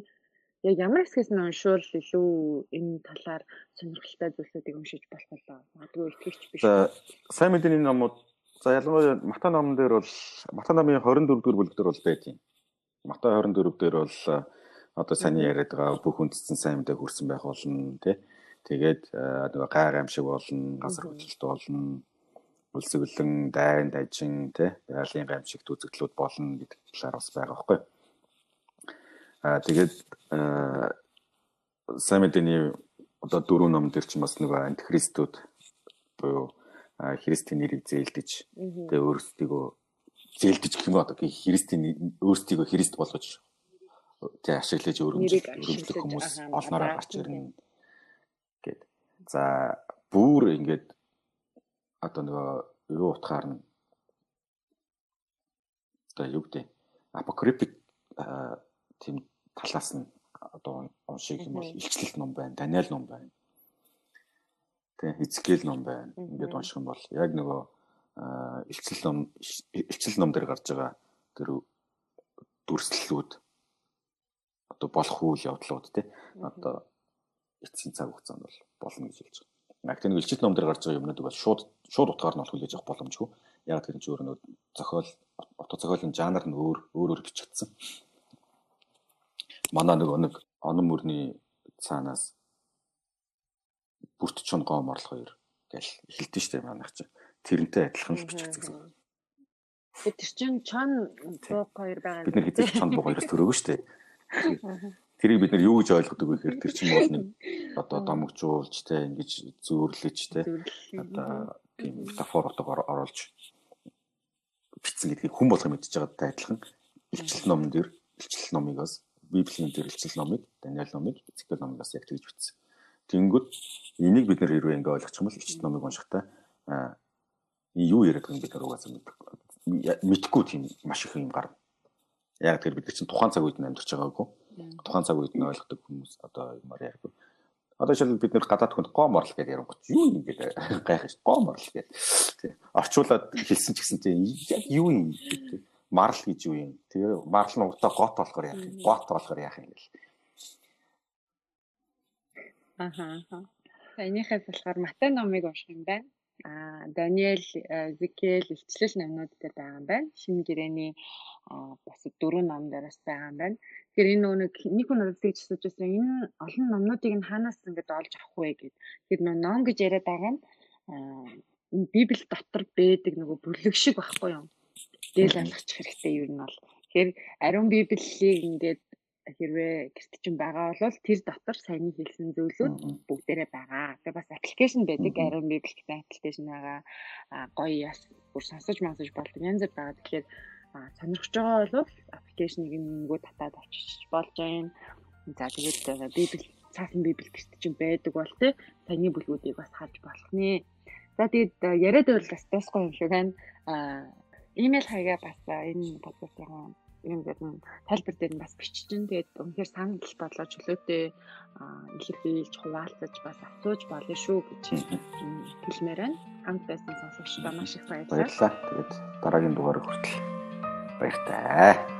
Яг ямар хэсгээс нь уншвал илүү энэ талаар сонирхолтой зүйлсүүдийг уншиж болох болоо. Магадгүй итгэгч биш. За сайн мэдээний номууд за ялангуяа Матай номон дээр бол Матай номын 24 дугаар бүлэг дээр бол байдیں۔ Матай 24 дээр бол одоо сайн яриад байгаа бүх үндсэн сайн мэдээ хүрсэн байх болно тий. Тэгээд нөгөө гай гамшиг болно, газар хөдлөлт болно, үлсэглэн, дайн, дажин тий, байгалийн гамшигт үзэгдлүүд болно гэдэг талаар бас байгаа байхгүй. Аа тэгээд сайн мэдээний одоо дөрөв ном дээр ч бас нөгөө антихристүүд буюу христийн нэрийг зээлдэж тэгээ өөрсдийгөө зээлдэж гэх юм одоо христийн өөрсдийгөө христ болгож тий ашиглаж өргөмжлөх хүмүүс олноороо гарч ирнэ. гэд. За бүр ингээд одоо нөгөө юу утгаар нь одоо юу гэдэг апокрипик тийм талаас нь одоо уншиг юм бол илчлэлт ном байна, Даниэл ном байна. Тэгээ Хизкeel ном байна. Ингээд унших юм бол яг нөгөө илчлэл ном илчлэл ном дээр гарч байгаа тэр дүрслэлүүд одоо болох үйл явдлууд тий одоо эцсийн цаг хугацаанд бол болно гэж хэлж байгаа. Яг тэр илчит ном дээр гарч байгаа юмнууд бол шууд шууд утгаар нь бол хүлээж авах боломжгүй. Яг тэр чинь өөр нөө зохиол авто зохиолын жанр нь өөр өөр өөр бичигдсэн. Манай нөгөө нэг онон мөрний цаанаас бүрт чон гоом орлох хоёр гэл эхэлдэж штэ манайх чинь. Тэрнтэй адилхан л бичигдсэн. Тэр чинь чон бууг хоёр байгаа. Бид нар хэзээ чон бууг хоёроос төрөөгөө штэ. Тэрийг бид нар юу гэж ойлгодог вэ гэхээр тэр чинь бол нэг одоо домогжуулж те ингэж зөөрлөж те одоо тийм метафор отогоор оруулж бичсэн гэдгийг хүн болго мэдчихэж байгаатай адилхан илчил номон дээр илчил номыг бас библийн илчил номыг Даниэл номыг номыг бас яг тэгж бичсэн. Тэнгүүд энийг бид нэр хэрвээ ингээ ойлгочих юм бол ичт номыг уншихтаа аа юу яриад байгааг бид угаасаа мэдэхгүй тийм маш их юм гарна. Яг тэр бид чинь тухайн цаг үед нь амьдарч байгаагүй. Тухайн цаг үед нь ойлгодог хүмүүс одоо юмар яг Одоо жишээл бид нэр гадаад хүнд гоо морлол гэдэг ярангуй юу юм гэдэг гайх ш гоо морлол гэдэг. Орчуулад хэлсэн ч гэсэн тий яг юу юм тий. Марл гэж юу юм. Тэгээ марл нь уртаа гот болохоор яах юм. Гот болохоор яах юм гэл. Аха. Энийхээс болохоор Матай номыг унших юм байна. А Даниэл Зикел илчлэл номнууд дээр байгаа юм байна. Шинэ гэрээний бас дөрвөн ном дээрээс байгаа юм байна. Тэгэхээр энэ нэг нэг хүн надад тэгж асууж байсан. Энэ олон номнуудыг нь хаанаас ингэж олж авах вэ гэд. Тэгэхээр нөө ном гэж яриад байгаа нь Библи дотор байдаг нөгөө бүлэг шиг байхгүй юу? Дээл алгачих хэрэгтэй юу нь бол. Тэгэхээр ариун Библийг ингээд хэрвээ гэрт чинь байгаа бол тэр дотор саяны хэлсэн зүйлүүд бүгдээрээ байгаа. Тэгээ бас аппликейшн байдаг. Ариун Библи гэдэг аппликейшн байгаа. Гоё яс бүр сонсож сонсож болдог. Янз бүр байгаа. Тэгэхээр сонирхож байгаа бол аппликейшнийг нөгөө татаад авчиж болж байна. За тэгээд библ цаасан библ гэрт чинь байдаг бол те таны бүлгүүдийг бас харж болох нэ. За тэгээд яриад байвал бас тасгүй юм шиг байна. А имэйл хаягаа бас энэ подкастын юм гэдэг нь тайлбар дээр нь бас биччихэн. Тэгээд үнэхээр санал бодлоо чөлөөтэй илэрхийлж хуваалцаж бас асууж болно шүү гэж хэлмээр байна. Хамт байсан сонсогчдоо маш их баярлалаа. Баярлалаа. Тэгээд дараагийн дугаар хүртэл баяртай.